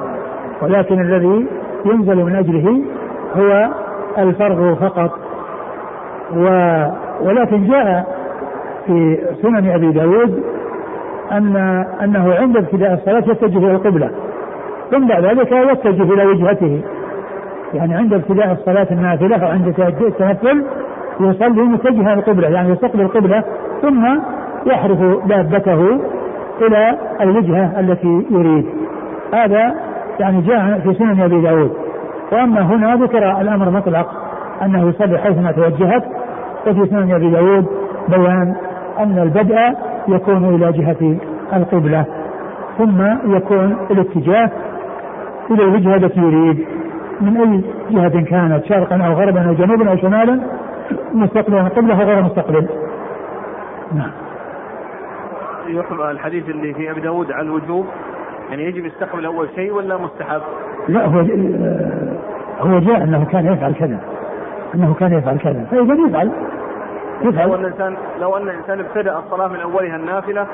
B: ولكن الذي ينزل من أجله هو الفرض فقط. و ولكن جاء في سنن أبي داود أن أنه عند ابتداء الصلاة يتجه إلى القبلة. ثم بعد ذلك يتجه إلى وجهته. يعني عند ابتداء الصلاة النافلة أو عند التنفل يصلي متجها القبلة يعني يستقبل القبلة ثم يحرف دابته إلى الوجهة التي يريد. هذا يعني جاء في سنن أبي داود. وأما هنا ذكر الأمر مطلق أنه يصلي حيثما توجهت وفي سنن أبي داود بيان أن البدء يكون إلى جهة القبلة ثم يكون الاتجاه إلى الوجهة التي يريد. من أي جهة كانت شرقا أو غربا أو جنوبا أو شمالا مستقبلا القبلة وغير مستقبل. نعم.
A: الحديث اللي في أبي داود على الوجوب. يعني يجب يستقبل أول شيء ولا مستحب؟
B: لا هو هو جاء أنه كان يفعل كذا. أنه كان يفعل كذا. فإذا يفعل
A: يفعل. لو أن الانسان لو أن الإنسان ابتدأ الصلاة من أولها النافلة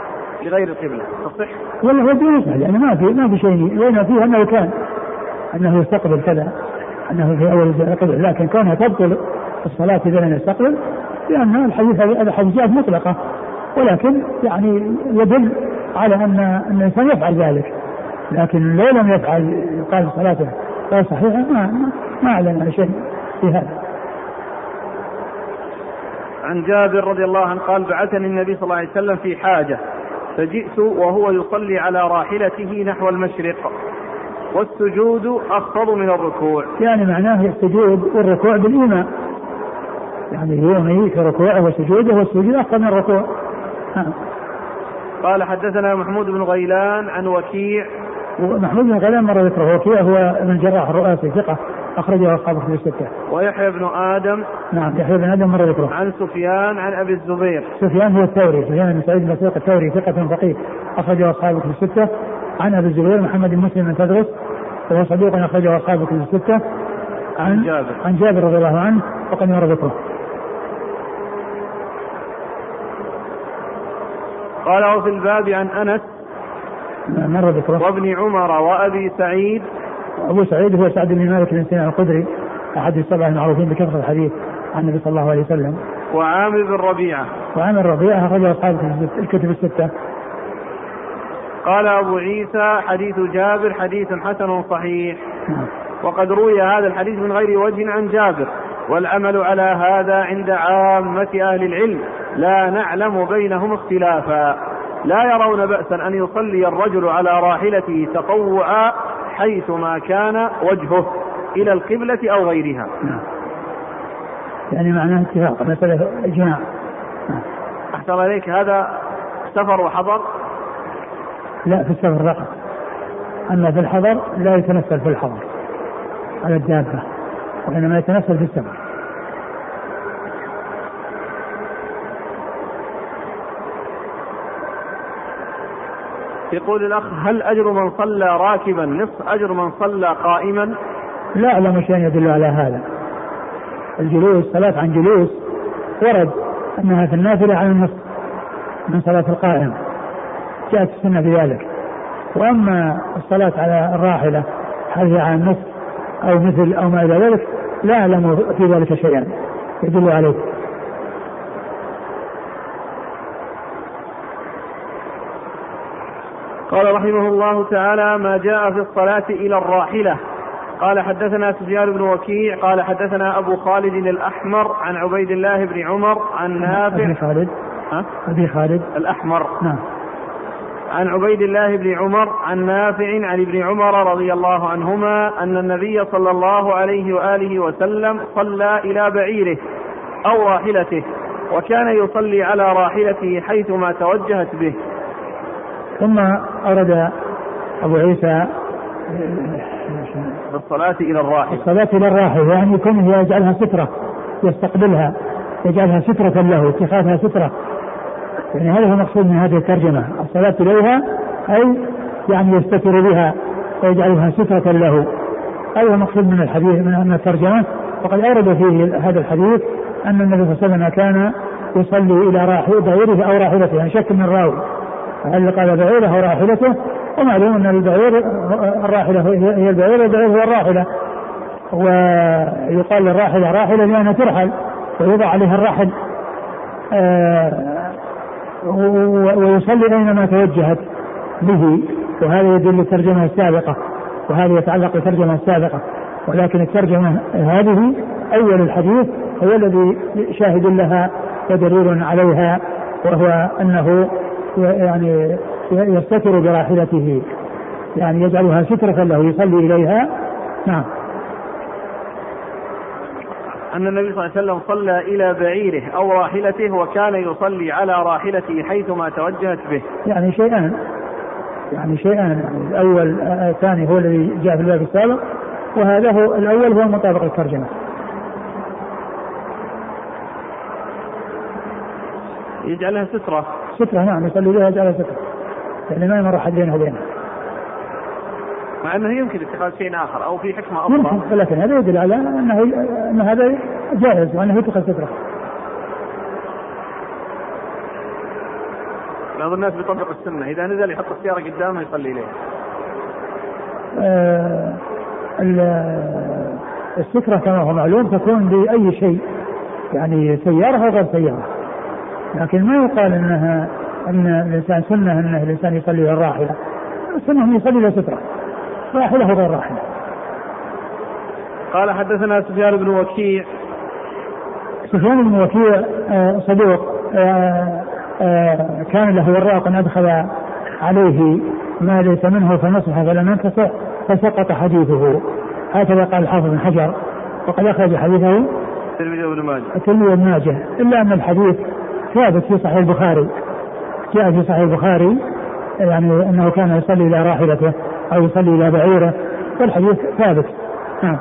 A: لغير القبله تصح؟
B: ولا هو يفعل يعني ما في ما في شيء وين فيه أنه كان أنه يستقبل كذا أنه في أول القبلة لكن كونها تبطل الصلاة إذا لم يستقبل لأن الحديث هذا حديثات مطلقة. ولكن يعني يدل على أن الإنسان يفعل ذلك. لكن لو لم يفعل يقال صلاته غير صحيحة ما ما أعلن على شيء في هذا.
A: عن جابر رضي الله عنه قال بعثني النبي صلى الله عليه وسلم في حاجة فجئت وهو يصلي على راحلته نحو المشرق والسجود أخفض من الركوع.
B: يعني معناه السجود والركوع بالإيمان. يعني يومي في ركوعه وسجوده والسجود أخفض من الركوع.
A: قال حدثنا محمود بن غيلان عن وكيع
B: محمود بن غيلان مر ذكره وكيع هو من جراح الرؤاسي ثقة أخرجه أصحابه في الستة.
A: ويحيى بن آدم
B: نعم يحيى بن آدم مر ذكره.
A: عن سفيان عن أبي الزبير.
B: سفيان هو الثوري سفيان بن سعيد بن الثوري ثقة فقيه أخرجه أصحابه في الستة. عن أبي الزبير محمد بن مسلم بن تدرس وهو صدوق أخرجه أصحابه في الستة. عن جابر عن جابر رضي الله عنه وقد مر ذكره.
A: قال وفي الباب عن أنس
B: مر ذكره
A: وابن عمر وأبي سعيد.
B: أبو سعيد هو سعد بن مالك بن سنان الخدري أحد السبع المعروفين بكثرة الحديث عن النبي صلى الله عليه وسلم.
A: وعامر بن ربيعة.
B: وعامر ربيعة اخرج أصحاب الكتب الستة.
A: قال أبو عيسى حديث جابر حديث حسن صحيح. نعم. وقد روي هذا الحديث من غير وجه عن جابر والعمل على هذا عند عامة أهل العلم. لا نعلم بينهم اختلافا. لا يرون بأسا أن يصلي الرجل على راحلته تطوعا حيثما كان وجهه إلى القبلة أو غيرها.
B: يعني معناه اتفاق مسألة إجماع.
A: أحسن عليك هذا سفر وحضر؟
B: لا في السفر فقط أما في الحضر لا يتنفل في الحضر على الدابة وإنما يتنفل في السفر.
A: يقول الأخ هل أجر من صلى راكبا؟ نصف أجر من صلى قائما؟
B: لا أعلم شيء يدل على هذا. الجلوس صلاة عن جلوس ورد أنها في النافلة على النصف من صلاة القائم. جاءت السنة بذلك. وأما الصلاة على الراحلة هل هي على النصف أو مثل أو ما إلى ذلك لا أعلم في ذلك شيئا. يدل عليه.
A: قال رحمه الله تعالى ما جاء في الصلاة إلى الراحلة. قال حدثنا سفيان بن وكيع. قال حدثنا أبو خالد الأحمر عن عبيد الله بن عمر عن نافع.
B: أبي خالد.
A: ها؟
B: أبي خالد.
A: الأحمر.
B: نعم.
A: عن عبيد الله بن عمر عن نافع عن ابن عمر رضي الله عنهما أن النبي صلى الله عليه وآله وسلم صلى إلى بعيره أو راحلته وكان يصلي على راحلته حيثما توجهت به.
B: ثم أورد أبو عيسى
A: بالصلاة إلى الراحلة
B: الصلاة إلى الراحلة يعني يكون يجعلها سترة يستقبلها يجعلها سترة له اتخاذها سترة. يعني هذا هو المقصود من هذه الترجمة الصلاة إليها أي يعني يستتر بها ويجعلها سترة له. هذا هو المقصود من الحديث من الترجمة. وقد أورد فيه هذا الحديث أن النبي صلى الله عليه وسلم كان يصلي إلى راحلة بعيره أو راحلته يعني شك من الراوي هل قال بعيره أو راحلته. ومعلوم أن البعير الراحلة هي البعير والبعير هو الراحلة. ويقال للراحلة راحلة لأنها ترحل ويوضع عليها الرحل. آه ويصلي أينما توجهت به. وهذا يدل الترجمة السابقة. وهذا يتعلق بالترجمة السابقة. ولكن الترجمة هذه أول الحديث هو الذي شاهد لها ودليل عليها وهو أنه يعني يستتر براحلته. يعني يجعلها سترة له يصلي إليها. نعم.
A: أن النبي صلى الله عليه وسلم صلى إلى بعيره أو راحلته وكان يصلي على راحلته حيثما توجهت به.
B: يعني شيئان يعني شيئان يعني الأول الثاني هو الذي جاء في الباب السابق وهذا هو الأول هو مطابق الترجمة.
A: يجعلها سترة.
B: سترة نعم يصلي بها يجعلها سترة يعني ما يمر أحد بينه وبينه
A: مع أنه يمكن اتخاذ شيء آخر أو في حكمة
B: أخرى ممكن لكن هذا يدل على انه أن هذا جائز وأنه يتخذ سترة.
A: بعض الناس بيطبق السنة إذا نزل يحط السيارة قدامه يصلي اليها.
B: آه السترة كما هو معلوم تكون بأي شيء يعني سيارة أو غير سيارة لكن ما يقال انها إن الإنسان سنة إن الإنسان يصلي الراحله السنة انه يصلي إلى سترة. راحلة وغير راحلة.
A: قال حدثنا سفيان بن وكيع.
B: سفيان بن وكيع آه، صدوق آه، آه، كان له وراق أدخل عليه ما ليس منه فنصح فلم ينتصح فسقط حديثه. هكذا قال الحافظ بن حجر وقد أخرج حديثه.
A: الترمذي وابن ماجه.
B: الترمذي وابن ماجه. إلا أن الحديث ثابت في صحيح البخاري. جاء في صحيح البخاري يعني أنه كان يصلي إلى راحلته أو يصلي إلى بعيره والحديث ثابت. نعم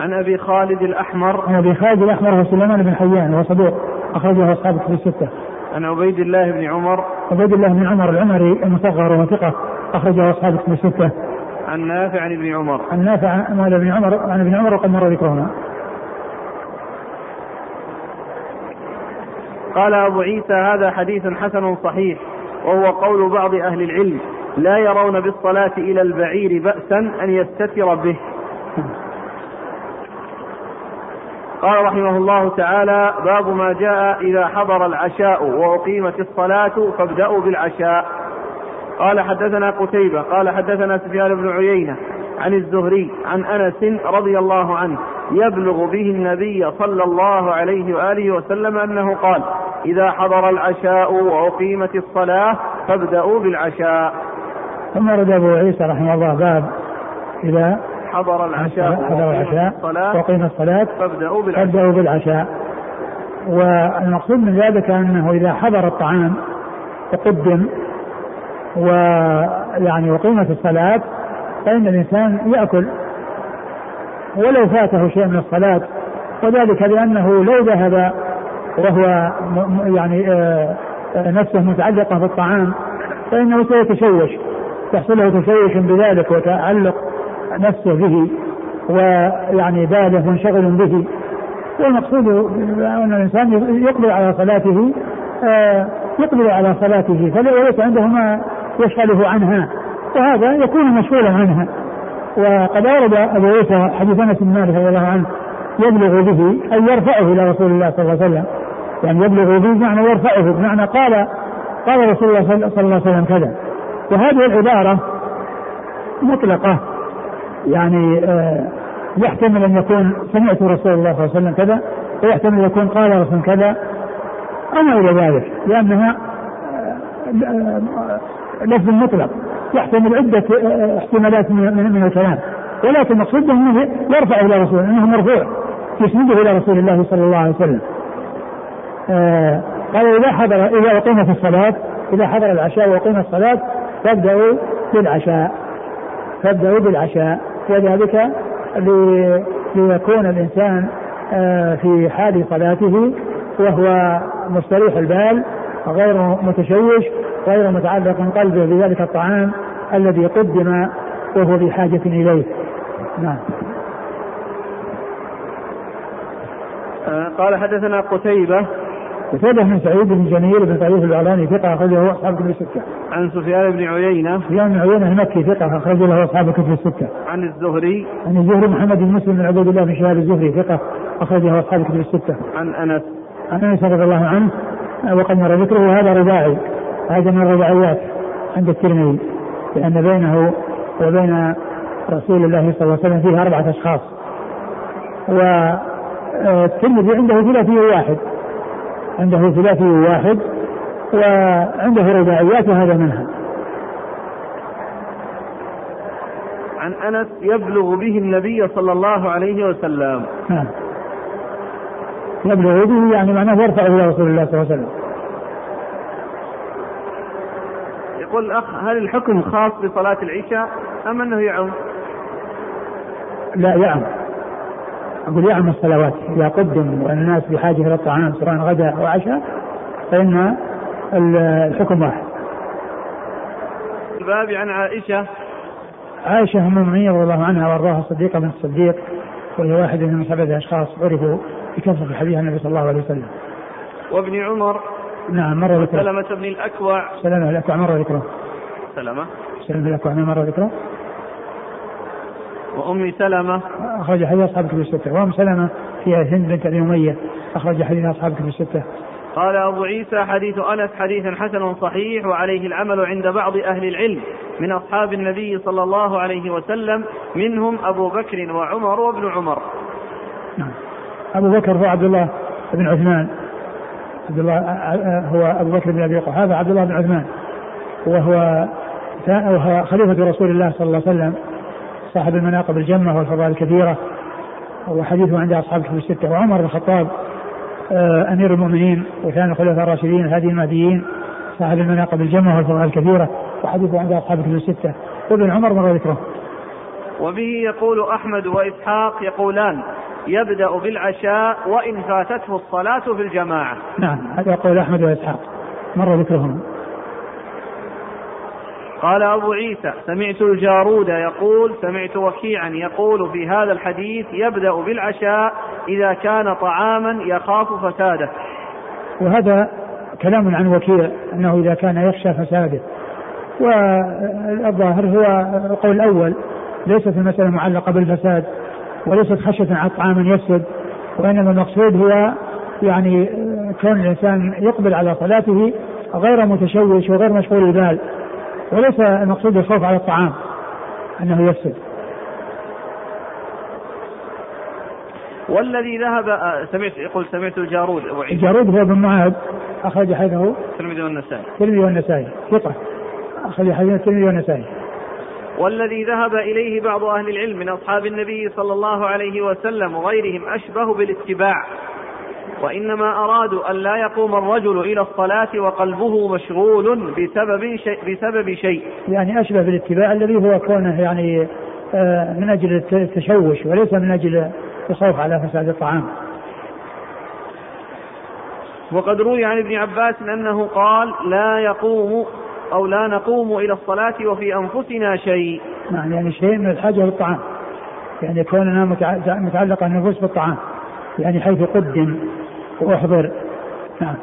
A: عن أبي خالد الأحمر.
B: عن أبي خالد الأحمر هو سليمان بن حيان وهو صدوق أخرجه أصحاب في الستة.
A: عن عبيد الله بن عمر.
B: عبيد الله بن عمر العمري المصغر وهو ثقة أخرجه أصحاب في الستة.
A: عن نافع عن ابن عمر.
B: عن نافع مولى ابن عمر عن ابن عمر وقد مر ذكرهما.
A: قال أبو عيسى هذا حديث حسن صحيح وهو قول بعض أهل العلم لا يرون بالصلاة إلى البعير بأسا أن يستتر به. قال رحمه الله تعالى باب ما جاء إذا حضر العشاء وأقيمت الصلاة فابدأوا بالعشاء. قال حدثنا قتيبة قال حدثنا سفيان بن عيينة عن الزهري عن أنس رضي الله عنه يبلغ به النبي صلى الله عليه وآله وسلم أنه قال إذا حضر العشاء وأقيمت الصلاة فابدأوا بالعشاء.
B: ثم رد أبو عيسى رحمه الله باب إذا
A: حضر العشاء
B: حضر العشاء وقيم الصلاة
A: فابدأوا بالعشاء.
B: فابدأوا بالعشاء. والمقصود من ذلك أنه إذا حضر الطعام وقدم ويعني وقيمة الصلاة فإن الإنسان يأكل ولو فاته شيء من الصلاة وذلك لأنه لو ذهب وهو يعني آه، آه، نفسه متعلقة بالطعام فإنه سيتشوش تحصل له تشوش بذلك وتعلق نفسه به ويعني باله منشغل به. والمقصود أن الإنسان يقبل على صلاته آه، يقبل على صلاته فليس عنده ما يشغله عنها وهذا يكون مشغولا عنها. وقد أورد أبو عيسى حديث أنس بن مالك رضي الله عنه يبلغ به أي يرفعه إلى رسول الله صلى الله عليه وسلم. يعني يبلغ به بمعنى يرفعه بمعنى قال قال رسول الله صلى الله عليه وسلم كذا. وهذه العبارة مطلقة يعني آه يحتمل أن يكون سمعت رسول الله صلى الله عليه وسلم كذا ويحتمل أن يكون قال رسول كذا أو ما إلى ذلك لأنها آه، آه، لفظ مطلق يحتمل عدة آه، احتمالات من, الكلام. ولكن المقصود أنه يرفع إلى رسول أنه مرفوع يسنده إلى رسول الله صلى الله عليه وسلم. آه قال إذا حضر إذا اقيمت الصلاة إذا حضر العشاء وأقيم الصلاة فابدأوا بالعشاء. فابدأوا بالعشاء. وذلك ليكون الإنسان آه في حال صلاته وهو مستريح البال غير متشوش غير متعلق قلبه بذلك الطعام الذي قدم وهو بحاجة إليه نعم
A: آه، قال حدثنا قتيبة
B: قتيبة بن سعيد بن جميل بن طريف الإعلاني ثقة أخرجه أصحاب كتب الستة.
A: عن سفيان بن عيينة.
B: سفيان بن عيينة المكي ثقة أخرجه له أصحاب كتب الستة.
A: عن الزهري.
B: عن الزهري محمد بن مسلم بن عبيد الله بن شهاب الزهري ثقة أخرجه أصحاب كتب الستة.
A: عن أنس.
B: عن أنس رضي الله عنه وقد مر ذكره وهذا رباعي هذا من الرباعيات عند الترمذي لأن بينه وبين رسول الله صلى الله عليه وسلم فيه أربعة أشخاص. والترمذي عنده ثلاثي واحد عنده ثلاثي واحد وعنده رباعيات وهذا منها
A: عن أنس يبلغ به النبي صلى الله عليه وسلم
B: نعم. يبلغ به يعني معناه يرفع إلى رسول الله صلى الله عليه وسلم
A: يقول الأخ هل الحكم خاص بصلاة العشاء أم أنه يعم؟
B: لا يعم أقول يعم الصلوات إذا قدم والناس بحاجة إلى الطعام سواء غداء أو عشاء فإن الحكم واحد.
A: الباب عن عائشة
B: عائشة أم المؤمنين رضي الله عنها وأرضاها الصديقة بنت الصديق وهي واحدة من سبعة أشخاص عرفوا بكثرة حديث النبي صلى الله عليه وسلم.
A: وابن عمر.
B: نعم مر ذكره
A: سلمة بن الأكوع.
B: سلمة الأكوع مر ذكره
A: سلمة.
B: سلمة الأكوع مر ذكره
A: وأم سلمة.
B: أخرج حديث أصحاب كتب الستة. وأم سلمة هي هند بنت أبي أمية. أخرج حديث أصحاب كتب الستة.
A: قال أبو عيسى حديث أنس حديث حسن صحيح وعليه العمل عند بعض أهل العلم من أصحاب النبي صلى الله عليه وسلم منهم أبو بكر وعمر وابن عمر.
B: أبو بكر هو عبد الله بن عثمان. عبد الله هو أبو بكر بن أبي قحافة عبد الله بن عثمان. وهو وهو خليفة رسول الله صلى الله عليه وسلم صاحب المناقب الجمة والفضائل الكثيرة وحديثه عند أصحاب الكتب الستة. وعمر بن الخطاب آه، أمير المؤمنين وثاني الخلفاء الراشدين الهادي المهديين صاحب المناقب الجمة والفضائل الكثيرة وحديثه عند أصحاب الكتب الستة. وابن عمر مر ذكره.
A: وبه يقول أحمد وإسحاق يقولان يبدأ بالعشاء وإن فاتته الصلاة في الجماعة.
B: نعم هذا يقول أحمد وإسحاق. مر ذكرهم.
A: قال أبو عيسى سمعت الجارود يقول سمعت وكيعا يقول في هذا الحديث يبدأ بالعشاء إذا كان طعاما يخاف فساده.
B: وهذا كلام عن وكيع أنه إذا كان يخشى فساده. والظاهر هو القول الأول ليست المسألة معلقة بالفساد وليست خشية على طعام يفسد وإنما المقصود هو يعني كون الإنسان يقبل على صلاته غير متشوش وغير مشغول البال وليس المقصود الخوف على الطعام أنه يفسد.
A: والذي ذهب آه، سمعت يقول سمعت الجارود
B: الجارود هو بن معاذ أخرج حديثه.
A: الترمذي والنسائي.
B: الترمذي والنسائي ثقة أخرج حديث الترمذي والنسائي.
A: والذي ذهب إليه بعض أهل العلم من أصحاب النبي صلى الله عليه وسلم وغيرهم أشبه بالاتباع وإنما أرادوا أن لا يقوم الرجل إلى الصلاة وقلبه مشغول بسبب شيء بسبب شيء.
B: يعني أشبه بالاتباع الذي هو كونه يعني آه، من أجل التشوش وليس من أجل الخوف على فساد الطعام.
A: وقد روي عن ابن عباس أنه قال لا يقوم أو لا نقوم إلى الصلاة وفي أنفسنا شيء.
B: نعم يعني شيء من الحاجة للطعام. يعني كوننا متعلقة النفوس بالطعام. يعني حيث قدم وأحضر نعم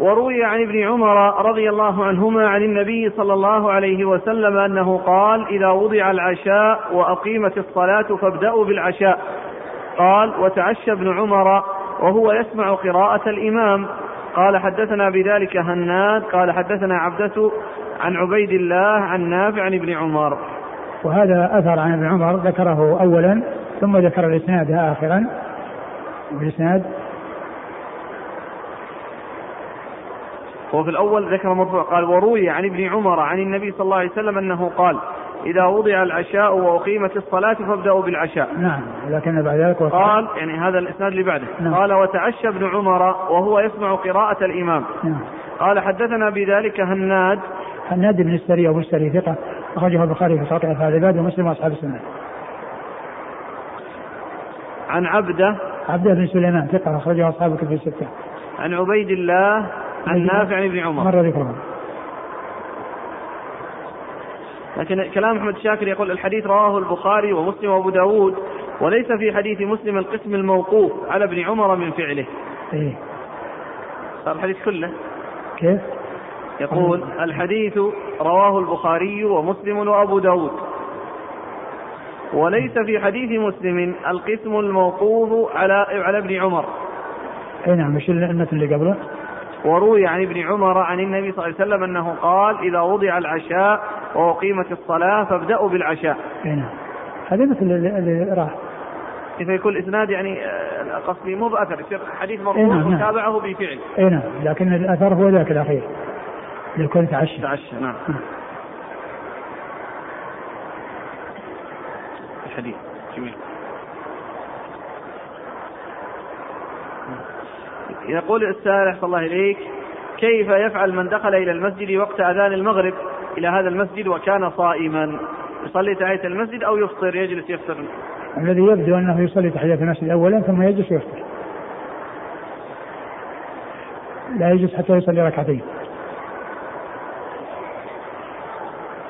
A: وروي عن ابن عمر رضي الله عنهما عن النبي صلى الله عليه وسلم أنه قال إذا وضع العشاء وأقيمت الصلاة فابدأوا بالعشاء قال وتعشى ابن عمر وهو يسمع قراءة الإمام. قال حدثنا بذلك هناد قال حدثنا عبدة عن عبيد الله عن نافع عن ابن عمر.
B: وهذا أثر عن ابن عمر ذكره اولا ثم ذكر الإسناد اخرا. الإسناد.
A: هو في الأول ذكر مرفوع قال وروي عن ابن عمر عن النبي صلى الله عليه وسلم أنه قال إذا وضع العشاء وأقيمت الصلاة فابدأوا بالعشاء.
B: نعم لكن بعد ذلك
A: قال يعني هذا الإسناد اللي بعده نعم. قال وتعشى ابن عمر وهو يسمع قراءة الإمام. نعم. قال حدثنا بذلك هناد
B: هناد بن السري أبو السري ثقة أخرجه البخاري في صحيح أفعال العباد ومسلم وأصحاب السنة.
A: عن عبده
B: عبده بن سليمان ثقة أخرجه أصحاب الكتب الستة.
A: عن عبيد الله عن نافع بن عمر.
B: مر ذكرهم.
A: لكن كلام أحمد شاكر يقول الحديث رواه البخاري ومسلم وأبو داود وليس في حديث مسلم القسم الموقوف على ابن عمر من فعله.
B: إيه.
A: صار الحديث كله.
B: كيف؟
A: يقول الحديث رواه البخاري ومسلم وأبو داود وليس في حديث مسلم القسم الموقوف على على ابن عمر
B: اي نعم مش اللي قبله
A: وروي عن ابن عمر عن النبي صلى الله عليه وسلم أنه قال إذا وضع العشاء واقيمت الصلاة فابدأوا بالعشاء.
B: اي نعم. هذا مثل اللي راح.
A: فيكون الإسناد يعني آه، قصدي مو يصير حديث مرفوع نعم وتابعه نعم. بفعل.
B: اي نعم لكن الأثر هو ذاك الأخير. يكون تعشى
A: تعشى نعم الحديث جميل يقول السائل صلى الله إليك كيف يفعل من دخل إلى المسجد وقت أذان المغرب إلى هذا المسجد وكان صائما. يصلي تحية المسجد أو يفطر؟ يجلس يفطر.
B: الذي يبدو أنه يصلي تحية المسجد أولا ثم يجلس ويفطر لا يجلس حتى يصلي ركعتين.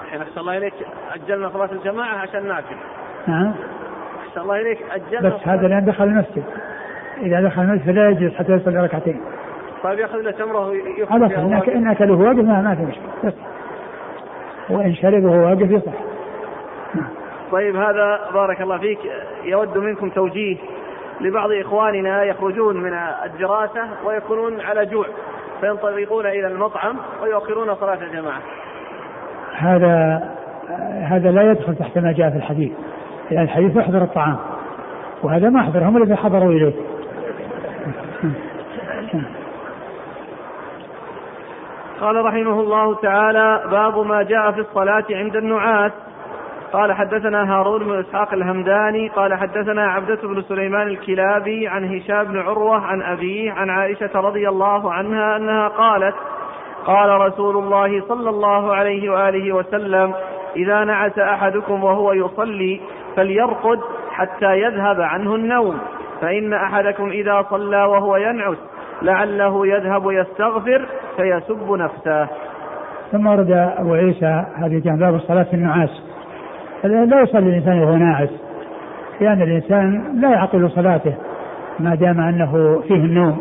A: الحين أحسن الله إليك. أجلنا صلاة الجماعة عشان نافل
B: نعم.
A: أحسن الله إليك. أجلنا
B: بس هذا لأن دخل المسجد. إذا دخل المسجد فلا يجلس حتى يصلي ركعتين.
A: طيب يأخذ له تمره
B: هذا إن أكله واقف ما في مشكلة. وإن شربه واقف يصح.
A: طيب هذا بارك الله فيك. يود منكم توجيه لبعض إخواننا يخرجون من الدراسة ويكونون على جوع فينطلقون إلى المطعم ويؤخرون صلاة الجماعة.
B: هذا هذا لا يدخل تحت ما جاء في الحديث لأن الحديث يحضر الطعام وهذا ما حضر هم الذين حضروا إليه.
A: قال رحمه الله تعالى باب ما جاء في الصلاة عند النعاس. قال حدثنا هارون بن إسحاق الهمداني. قال حدثنا عبدة بن سليمان الكلابي عن هشام بن عروة عن أبيه عن عائشة رضي الله عنها أنها قالت قال رسول الله صلى الله عليه وآله وسلم إذا نعس أحدكم وهو يصلي فليرقد حتى يذهب عنه النوم فإن أحدكم إذا صلى وهو ينعس لعله يذهب يستغفر فيسب نفسه.
B: ثم ورد أبو عيسى هذه باب الصلاة في النعاس. لا يصلي الإنسان وهو ناعس لأن الإنسان لا يعقل صلاته ما دام أنه فيه النوم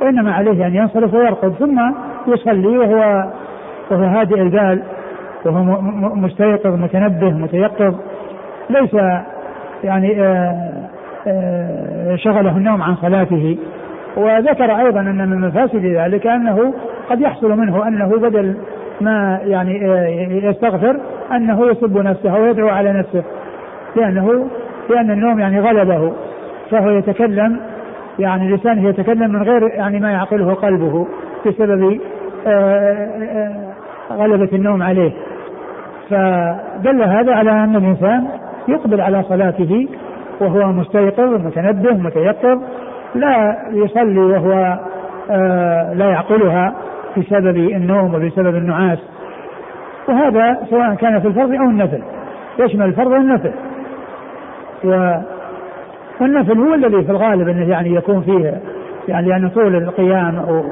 B: وإنما عليه أن ينصرف ويرقد ثم يصلي وهو وهو هادئ البال وهو مستيقظ متنبه متيقظ. ليس يعني آه، آه، شغله النوم عن صلاته. وذكر أيضا أن من مفاسد ذلك أنه قد يحصل منه أنه بدل ما يعني آه، يستغفر أنه يسب نفسه ويدعو على نفسه لأنه لأن النوم يعني غلبه فهو يتكلم يعني لسانه يتكلم من غير يعني ما يعقله قلبه بسبب غلبة النوم عليه. فدل هذا على أن الإنسان يقبل على صلاته وهو مستيقظ متنبه متيقظ لا يصلي وهو آه لا يعقلها بسبب النوم وبسبب النعاس. وهذا سواء كان في الفرض أو النفل. يشمل الفرض والنفل. و والنفل هو الذي في الغالب أنه يعني يكون فيه يعني لأن طول القيام أو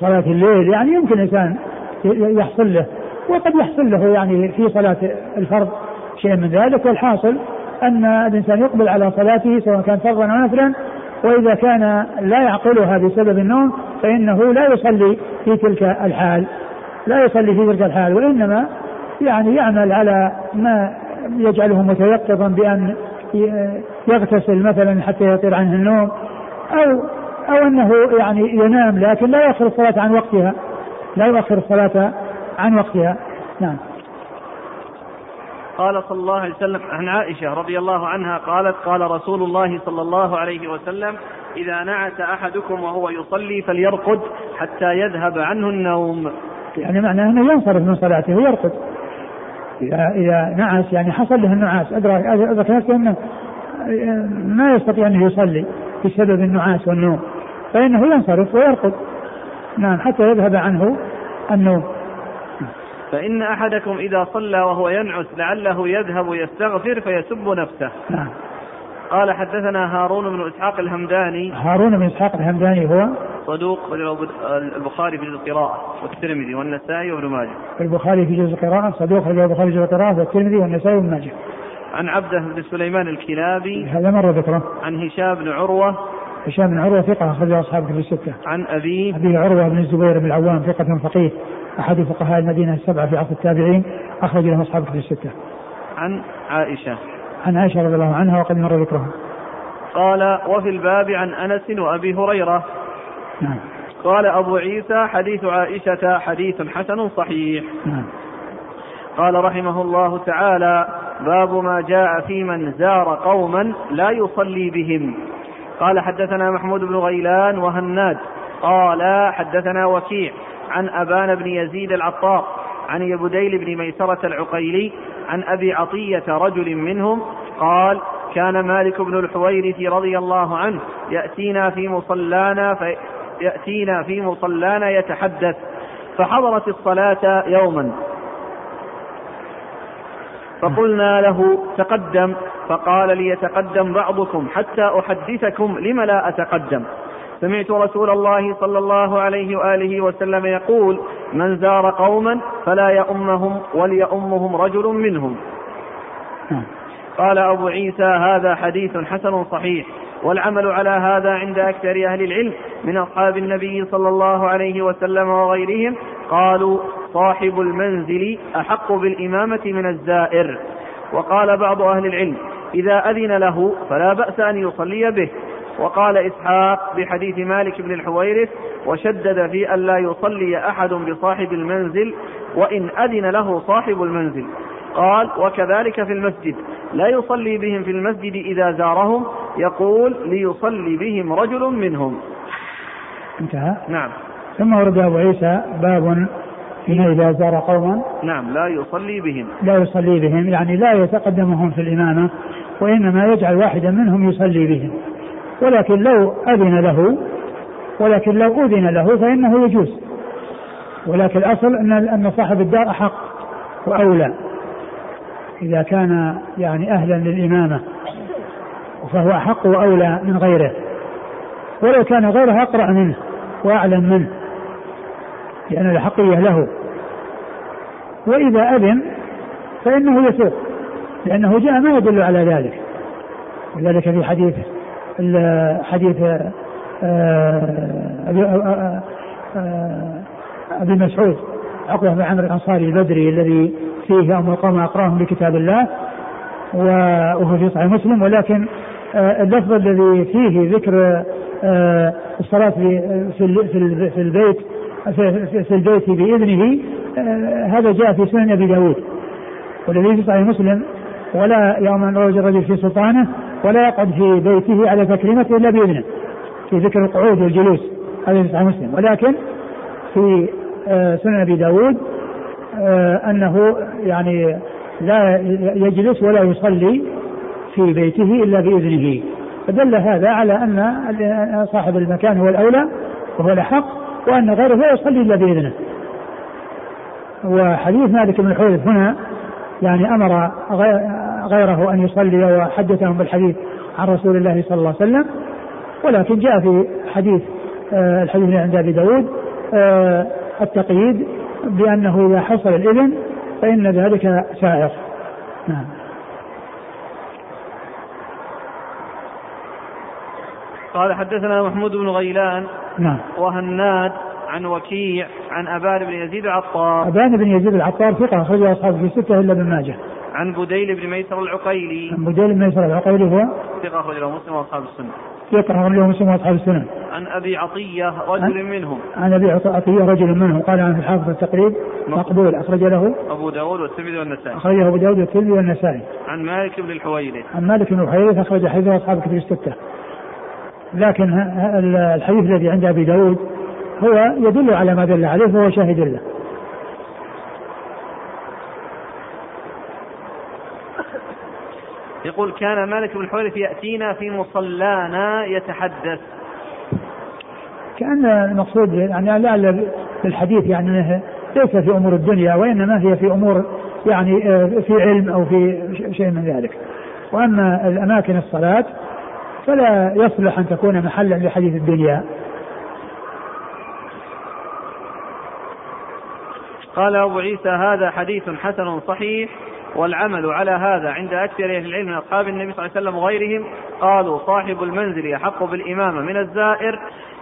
B: صلاة الليل يعني يمكن الانسان يحصل له. وقد يحصل له يعني في صلاة الفرض شيء من ذلك. والحاصل أن الإنسان يقبل على صلاته سواء كان فرضا أو نفلا وإذا كان لا يعقلها بسبب النوم فإنه لا يصلي في تلك الحال لا يصلي في تلك الحال وإنما يعني يعمل على ما يجعله متيقظا بأن يغتسل مثلا حتى يطير عنه النوم أو أو أنه يعني ينام لكن لا يؤخر الصلاة عن وقتها لا يؤخر الصلاة عن وقتها. نعم.
A: قال صلى الله عليه وسلم عن عائشة رضي الله عنها قالت قال رسول الله صلى الله عليه وسلم إذا نعس أحدكم وهو يصلي فليرقد حتى يذهب عنه النوم.
B: يعني معناه أنه ينصرف من صلاته ويرقد. إذا إذا نعس يعني حصل له النعاس أدرك أدرك نفسه أنه ما يستطيع أن يصلي بسبب النعاس والنوم فإنه ينصرف ويرقد. نعم حتى يذهب عنه النوم.
A: فإن أحدكم إذا صلى وهو ينعس لعله يذهب يستغفر فيسب نفسه.
B: نعم.
A: قال حدثنا هارون بن إسحاق الهمداني.
B: هارون بن إسحاق الهمداني هو؟
A: صدوق البخاري في جزء القراءة والترمذي والنسائي وابن ماجه.
B: البخاري في جزء القراءة صدوق البخاري في جزء القراءة والترمذي والنسائي وابن ماجه.
A: عن عبده بن سليمان الكلابي.
B: هذا مرة ذكره؟
A: عن هشام بن عروة.
B: هشام بن عروة ثقة أخرج أصحاب كتب الستة.
A: عن أبيه.
B: أبي عروة بن الزبير بن العوام ثقة فقيه. أحد فقهاء المدينة السبعة في عصر التابعين أخرج له أصحاب كتب الستة.
A: عن عائشة.
B: عن عائشة رضي الله عنها وقد مر ذكرها.
A: قال وفي الباب عن أنس وأبي هريرة.
B: نعم.
A: قال أبو عيسى حديث عائشة حديث حسن صحيح.
B: نعم.
A: قال رحمه الله تعالى باب ما جاء في من زار قوما لا يصلي بهم قال حدثنا محمود بن غيلان وهناد قال حدثنا وكيع عن أبان بن يزيد العطار عن يبديل بن ميسرة العقيلي عن أبي عطية رجل منهم قال كان مالك بن الحويرث رضي الله عنه يأتينا في مصلانا في يأتينا في مصلانا يتحدث فحضرت الصلاة يوما. فقلنا له تقدم. فقال ليتقدم بعضكم حتى أحدثكم لم لا أتقدم؟ سمعت رسول الله صلى الله عليه وآله وسلم يقول من زار قوما فلا يؤمهم وليؤمهم رجل منهم. قال أبو عيسى هذا حديث حسن صحيح والعمل على هذا عند أكثر أهل العلم من أصحاب النبي صلى الله عليه وسلم وغيرهم. قالوا صاحب المنزل أحق بالإمامة من الزائر. وقال بعض أهل العلم إذا أذن له فلا بأس أن يصلي به. وقال إسحاق بحديث مالك بن الحويرث وشدد في أن لا يصلي أحد بصاحب المنزل وإن أذن له صاحب المنزل. قال وكذلك في المسجد. لا يصلي بهم في المسجد إذا زارهم. يقول ليصلي بهم رجل منهم.
B: انتهى؟
A: نعم.
B: ثم ورد أبو عيسى باب فيما إذا زار قوما.
A: نعم لا يصلي بهم.
B: لا يصلي بهم يعني لا يتقدمهم في الإمامة وإنما يجعل واحدا منهم يصلي بهم. ولكن لو أذن له ولكن لو أذن له فإنه يجوز. ولكن الأصل أن أن صاحب الدار أحق وأولى. إذا كان يعني أهلا للإمامة فهو أحق وأولى من غيره. ولو كان غيره أقرأ منه وأعلم منه لأن الحقية له. وإذا أذن فإنه يسوق لأنه جاء ما يدل على ذلك. وذلك في حديث حديث آه، أبي, آه، آه، أبي مسعود عقبة بن عمرو الأنصاري البدري الذي فيه أم القوم أقراهم بكتاب الله وهو في صحيح مسلم ولكن اللفظ الذي فيه ذكر الصلاة في في البيت في البيت بإذنه هذا جاء في سنن أبي داود والذي في صحيح مسلم ولا يوم أن الرجل في سلطانه ولا يقعد في بيته على تكريمته إلا بإذنه في ذكر القعود والجلوس هذا في صحيح مسلم. ولكن في آه، سنن أبي داود آه، أنه يعني لا يجلس ولا يصلي في بيته إلا بإذنه. فدل هذا على أن صاحب المكان هو الأولى وهو الأحق وأن غيره لا يصلي إلا بإذنه. وحديث مالك بن الحويرث هنا يعني أمر غيره أن يصلي وحدثهم بالحديث عن رسول الله صلى الله عليه وسلم. ولكن جاء في حديث آه، الحديث عند أبي داود آه، التقييد بأنه إذا حصل الإذن فإن ذلك سائر. نعم.
A: قال حدثنا محمود بن غيلان
B: نعم.
A: وهناد عن وكيع عن أبان بن يزيد العطار.
B: أبان بن يزيد العطار ثقة أخرجه أصحابه في ستة إلا ابن ماجه.
A: عن بديل بن ميسر العقيلي.
B: عن بديل بن ميسر العقيلي هو
A: ثقة أخرجه مسلم وأصحاب السنة.
B: ثقة أخرجه مسلم وأصحاب السنة.
A: عن أبي عطية رجل عن منهم.
B: عن أبي عطية رجل منهم. قال عن الحافظ التقريب. مقبول. أخرج له
A: أبو داود والترمذي والنسائي.
B: أخرجه أبو داود والترمذي والنسائي.
A: عن مالك بن الحويرث.
B: عن مالك بن الحويرث. أخرج حديثه أصحاب كتب الستة. لكن الحديث الذي عند أبي داود هو يدل على ما دل عليه فهو شاهد له.
A: يقول كان مالك بن الحويرث يأتينا في مصلانا يتحدث.
B: كأن المقصود يعني لعل بالحديث يعني ليس في أمور الدنيا وإنما هي في أمور يعني آه، في علم أو في شيء من ذلك. وأما الأماكن الصلاة فلا يصلح أن تكون محلا لحديث الدنيا.
A: قال أبو عيسى هذا حديث حسن صحيح. والعمل على هذا عند أكثر أهل العلم من أصحاب النبي صلى الله عليه وسلم وغيرهم قالوا صاحب المنزل أحق بالإمامة من الزائر.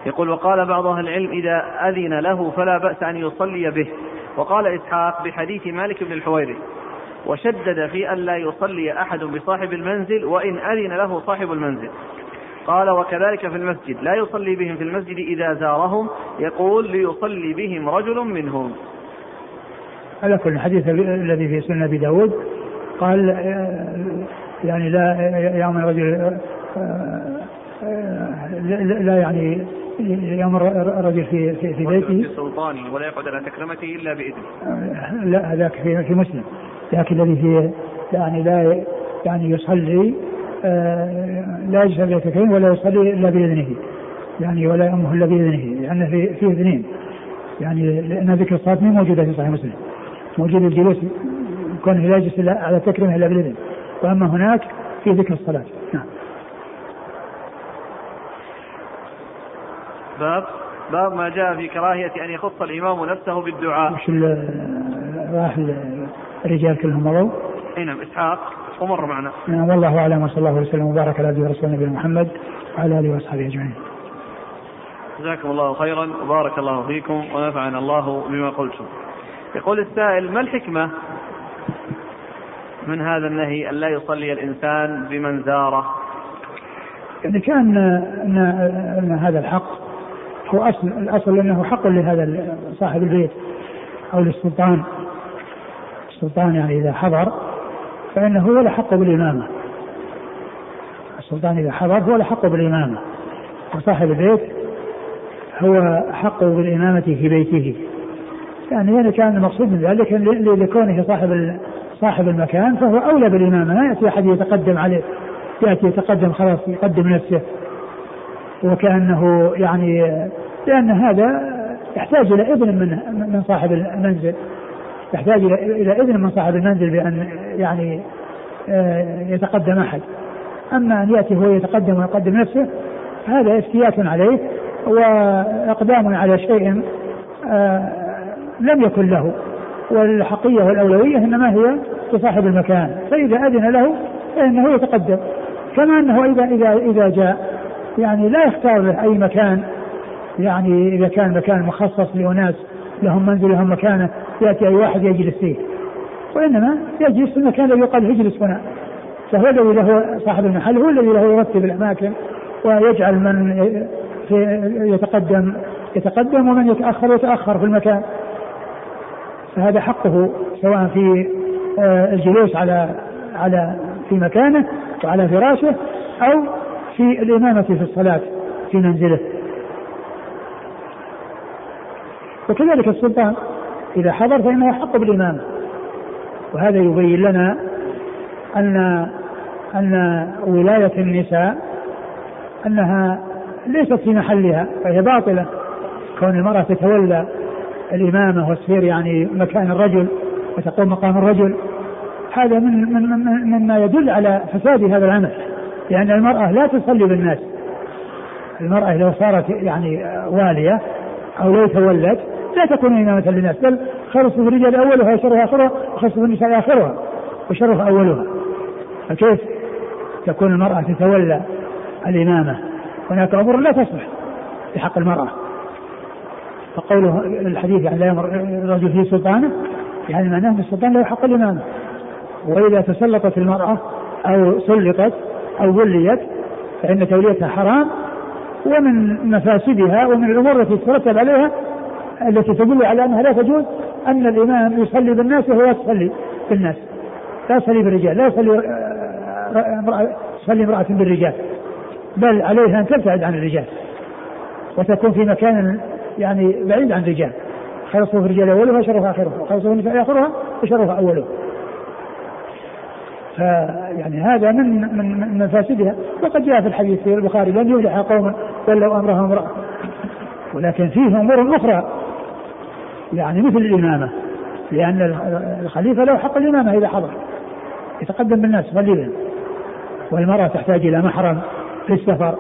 A: يقول وقال بعض أهل العلم إذا أذن له فلا بأس أن يصلي به. وقال إسحاق بحديث مالك بن الحويرث وشدد في أن لا يصلي أحد بصاحب المنزل وإن أذن له صاحب المنزل. قال وكذلك في المسجد لا يصلي بهم في المسجد إذا زارهم يقول ليصلي بهم رجل منهم.
B: على كل الحديث الذي في سنن أبي داود. قال يعني لا يامر الرجل لا يعني يامر الرجل في في, في بيته.
A: في سلطانه ولا يقعد على تكرمته إلا بإذنه.
B: لا هذاك في, في مسلم. لكن الذي في يعني لا يعني يصلي لا يجلس بيت ولا يصلي إلا بإذنه. يعني ولا يأمه إلا بإذنه لأن في فيه اثنين. يعني لأن ذكر الصلاة ما موجودة في صحيح مسلم. موجود الجلوس كونه لا يجلس على تكريمه الا باذن وأما هناك في ذكر الصلاة نعم
A: باب باب ما جاء في كراهية أن يخص الإمام نفسه بالدعاء.
B: وش راح الرجال كلهم مضوا؟
A: أي نعم إسحاق ومر معنا.
B: نعم والله أعلم وصلى الله وسلم وبارك على عبده ورسوله نبينا محمد وعلى آله وأصحابه أجمعين
A: جزاكم الله خيرا وبارك الله فيكم ونفعنا الله بما قلتم يقول السائل ما الحكمة من هذا النهي أن لا يصلي الإنسان بمن زاره؟
B: يعني كان أن, أن هذا الحق هو أصل الأصل أنه حق لهذا صاحب البيت أو للسلطان. السلطان يعني إذا حضر فإنه هو الأحق بالإمامة. السلطان إذا حضر هو الأحق بالإمامة. وصاحب البيت هو أحق بالإمامة في بيته. يعني هذا كان المقصود من ذلك لكونه صاحب صاحب المكان فهو أولى بالإمامة ما يأتي أحد يتقدم عليه. يأتي يتقدم خلاص يقدم نفسه. وكأنه يعني لأن هذا يحتاج إلى إذن من من صاحب المنزل. يحتاج إلى إذن من صاحب المنزل بأن يعني آه، يتقدم أحد. أما أن يأتي هو يتقدم ويقدم نفسه هذا افتيات عليه وإقدام على شيء آه، لم يكن له. والحقية والأولوية إنما هي لصاحب المكان. فإذا أذن له فإنه يتقدم. كما أنه إذا إذا إذا جاء. يعني لا يختار له أي مكان. يعني إذا كان مكان مخصص لأناس. لهم منزل لهم مكانة. يأتي أي واحد يجلس فيه. وإنما يجلس في المكان الذي يقال اجلس هنا. فهو الذي له صاحب المحل هو الذي له يرتب الأماكن. ويجعل من يتقدم. يتقدم ومن يتأخر يتأخر في المكان. فهذا حقه سواء في آه، الجلوس على على في مكانه وعلى فراشه أو في الإمامة في الصلاة في منزله. وكذلك السلطان إذا حضر فإنه يحق بالإمامة. وهذا يبين لنا أن أن ولاية النساء أنها ليست في محلها فهي باطلة. كون المرأة تتولى الإمامة وتصير يعني مكان الرجل وتقوم مقام الرجل هذا من من مما يدل على فساد هذا العمل لأن المرأة لا تصلي بالناس. المرأة لو صارت يعني والية أو لو تولت لا تكون إمامة للناس بل خلص الرجال أولها وشرها آخرها وخلص النساء آخرها وشرها أولها. فكيف تكون المرأة تتولى الإمامة؟ هناك أمور لا تصلح في حق المرأة. فقوله الحديث يعني لا يمر الرجل في سلطانة يعني معناه أن السلطان له حق الإمامة. وإذا تسلطت المرأة أو سلطت أو وليت فإن توليتها حرام ومن مفاسدها ومن الأمور التي تترتب عليها التي تدل على أنها لا تجوز أن الإمام يصلي بالناس وهو لا تصلي بالناس. لا يصلي بالرجال لا يصلي تصلي امرأة بالرجال. بل عليها أن تبتعد عن الرجال. وتكون في مكان يعني بعيد عن الرجال. خلصه في الرجال اولها وشرها اخرها وخلصه في النساء آخرها وشرها اولها فيعني هذا من من من مفاسدها. وقد جاء في الحديث في البخاري لن يفلح قوم ولوا أمرهم امرأة. ولكن فيه أمور أخرى. يعني مثل الإمامة. لأن الخليفة له حق الإمامة إذا حضر. يتقدم بالناس قليلا. والمرأة تحتاج إلى محرم في السفر.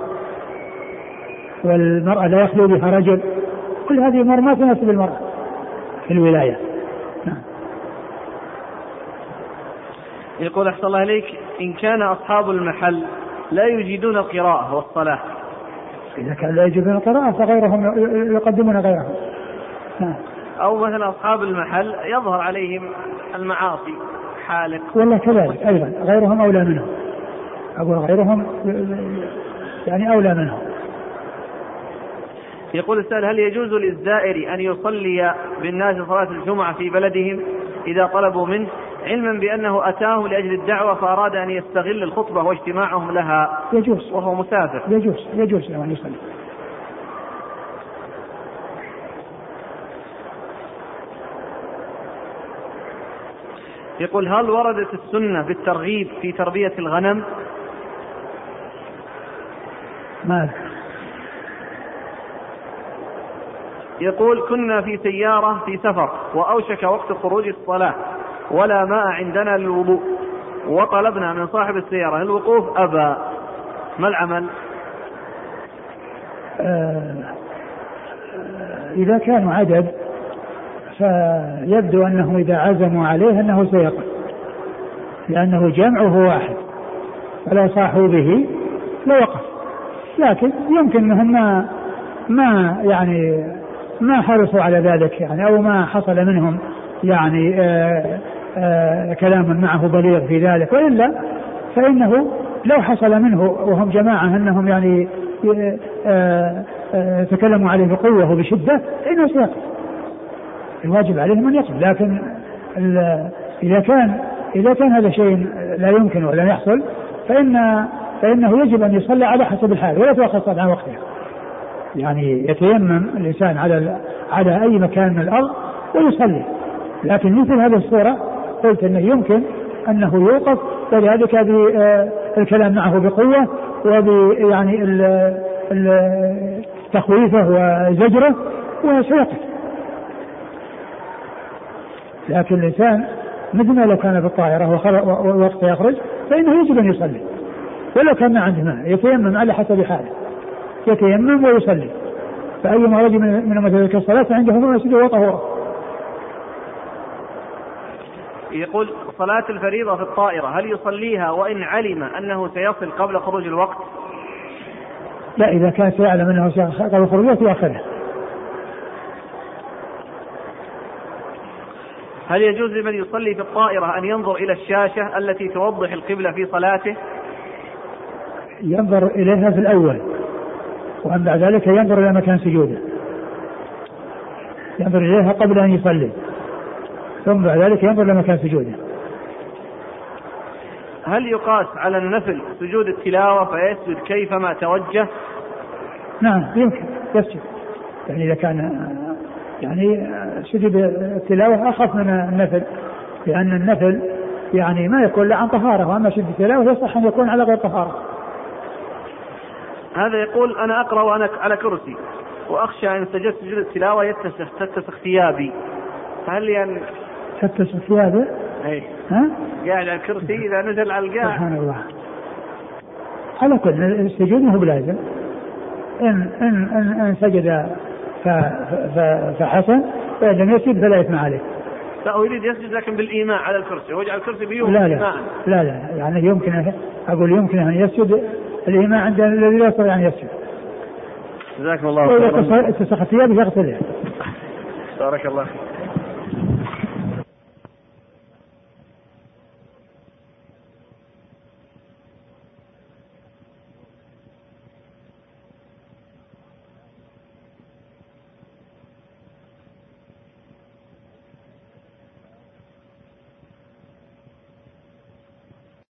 B: والمرأة لا يخلو بها رجل. كل هذه امور ما تناسب المرأة في الولاية. نعم.
A: يقول أحسن الله إليك إن كان أصحاب المحل لا يجيدون القراءة والصلاة.
B: إذا كان لا يجيدون القراءة فغيرهم يقدمون غيرهم.
A: نعم. أو مثلا أصحاب المحل يظهر عليهم المعاصي حالق.
B: والله كذلك أيضا غيرهم أولى منهم. أقول غيرهم يعني أولى منهم.
A: يقول السائل هل يجوز للزائر أن يصلي بالناس صلاة الجمعة في بلدهم إذا طلبوا منه؟ علما بأنه أتاه لأجل الدعوة فأراد أن يستغل الخطبة واجتماعهم لها.
B: يجوز.
A: وهو مسافر.
B: يجوز. يجوز له أن يصلي.
A: يقول هل وردت السنة بالترغيب في تربية الغنم؟
B: ما
A: يقول كنا في سيارة في سفر وأوشك وقت خروج الصلاة ولا ماء عندنا للوضوء وطلبنا من صاحب السيارة الوقوف أبى ما العمل؟
B: آه إذا كانوا عدد فيبدو أنه إذا عزموا عليه أنه سيقف لأنه جمعه واحد فلو صاحوا به لوقف لكن يمكن أنهم ما ما يعني ما حرصوا على ذلك يعني أو ما حصل منهم يعني آآ آآ كلام معه بليغ في ذلك وإلا فإنه لو حصل منه وهم جماعة أنهم يعني آآ تكلموا عليه بقوة وبشدة فانه سيقتل الواجب عليهم أن يقتل لكن إذا كان إذا كان هذا شيء لا يمكن ولا يحصل فإن فإنه يجب أن يصلي على حسب الحال ولا تؤخر عن وقتها. يعني يتيمم الإنسان على على أي مكان من الأرض ويصلي. لكن مثل هذه الصورة قلت إنه يمكن أنه يوقف وذلك بالكلام معه بقوة وب يعني تخويفه وزجره وسيقف. لكن الإنسان مثل ما لو كان في الطائرة ووقت يخرج فإنه يجب أن يصلي. ولو كان ما عنده ماء يتيمم على حسب حاله. يتيمم ويصلي فأيما رجل من أمة ذلك الصلاة فعنده مسجد وطهوره
A: يقول صلاة الفريضة في الطائرة هل يصليها وإن علم أنه سيصل قبل خروج الوقت؟
B: لا إذا كان سيعلم أنه سيصل قبل خروج الوقت يأخذها.
A: هل يجوز لمن يصلي في الطائرة أن ينظر إلى الشاشة التي توضح القبلة في صلاته؟
B: ينظر إليها في الأول وأن بعد ذلك ينظر إلى مكان سجوده. ينظر إليها قبل أن يصلي. ثم بعد ذلك ينظر إلى مكان سجوده.
A: هل يقاس على النفل سجود التلاوة فيسجد كيفما توجه؟
B: نعم يمكن. يسجد. يعني إذا كان يعني سجود التلاوة أخف من النفل لأن النفل يعني ما يكون إلا عن طهارة وأما سجود التلاوة يصح أن يكون على غير طهارة.
A: هذا يقول أنا أقرأ وأنا على كرسي وأخشى أن سجدت سجود التلاوة يتسخ تتسخ ثيابي. فهل يعني
B: تتسخ ثيابه؟
A: أي ها؟ قاعد على الكرسي إذا نزل على القاع.
B: سبحان الله. على كل السجود ما هو بلازم. إن إن إن, إن سجد فحسن وإن لم يسجد فلا إثم عليه.
A: لا هو يريد يسجد لكن بالإيماء على الكرسي ويجعل الكرسي بيوم
B: لا لا, لا لا. يعني يمكن أقول يمكن أن يسجد الإيمان عند الذي لا يستطيع أن يسجد.
A: جزاكم الله خيرا.
B: وإذا اتسخ ثيابه يغسلها
A: بارك الله فيك.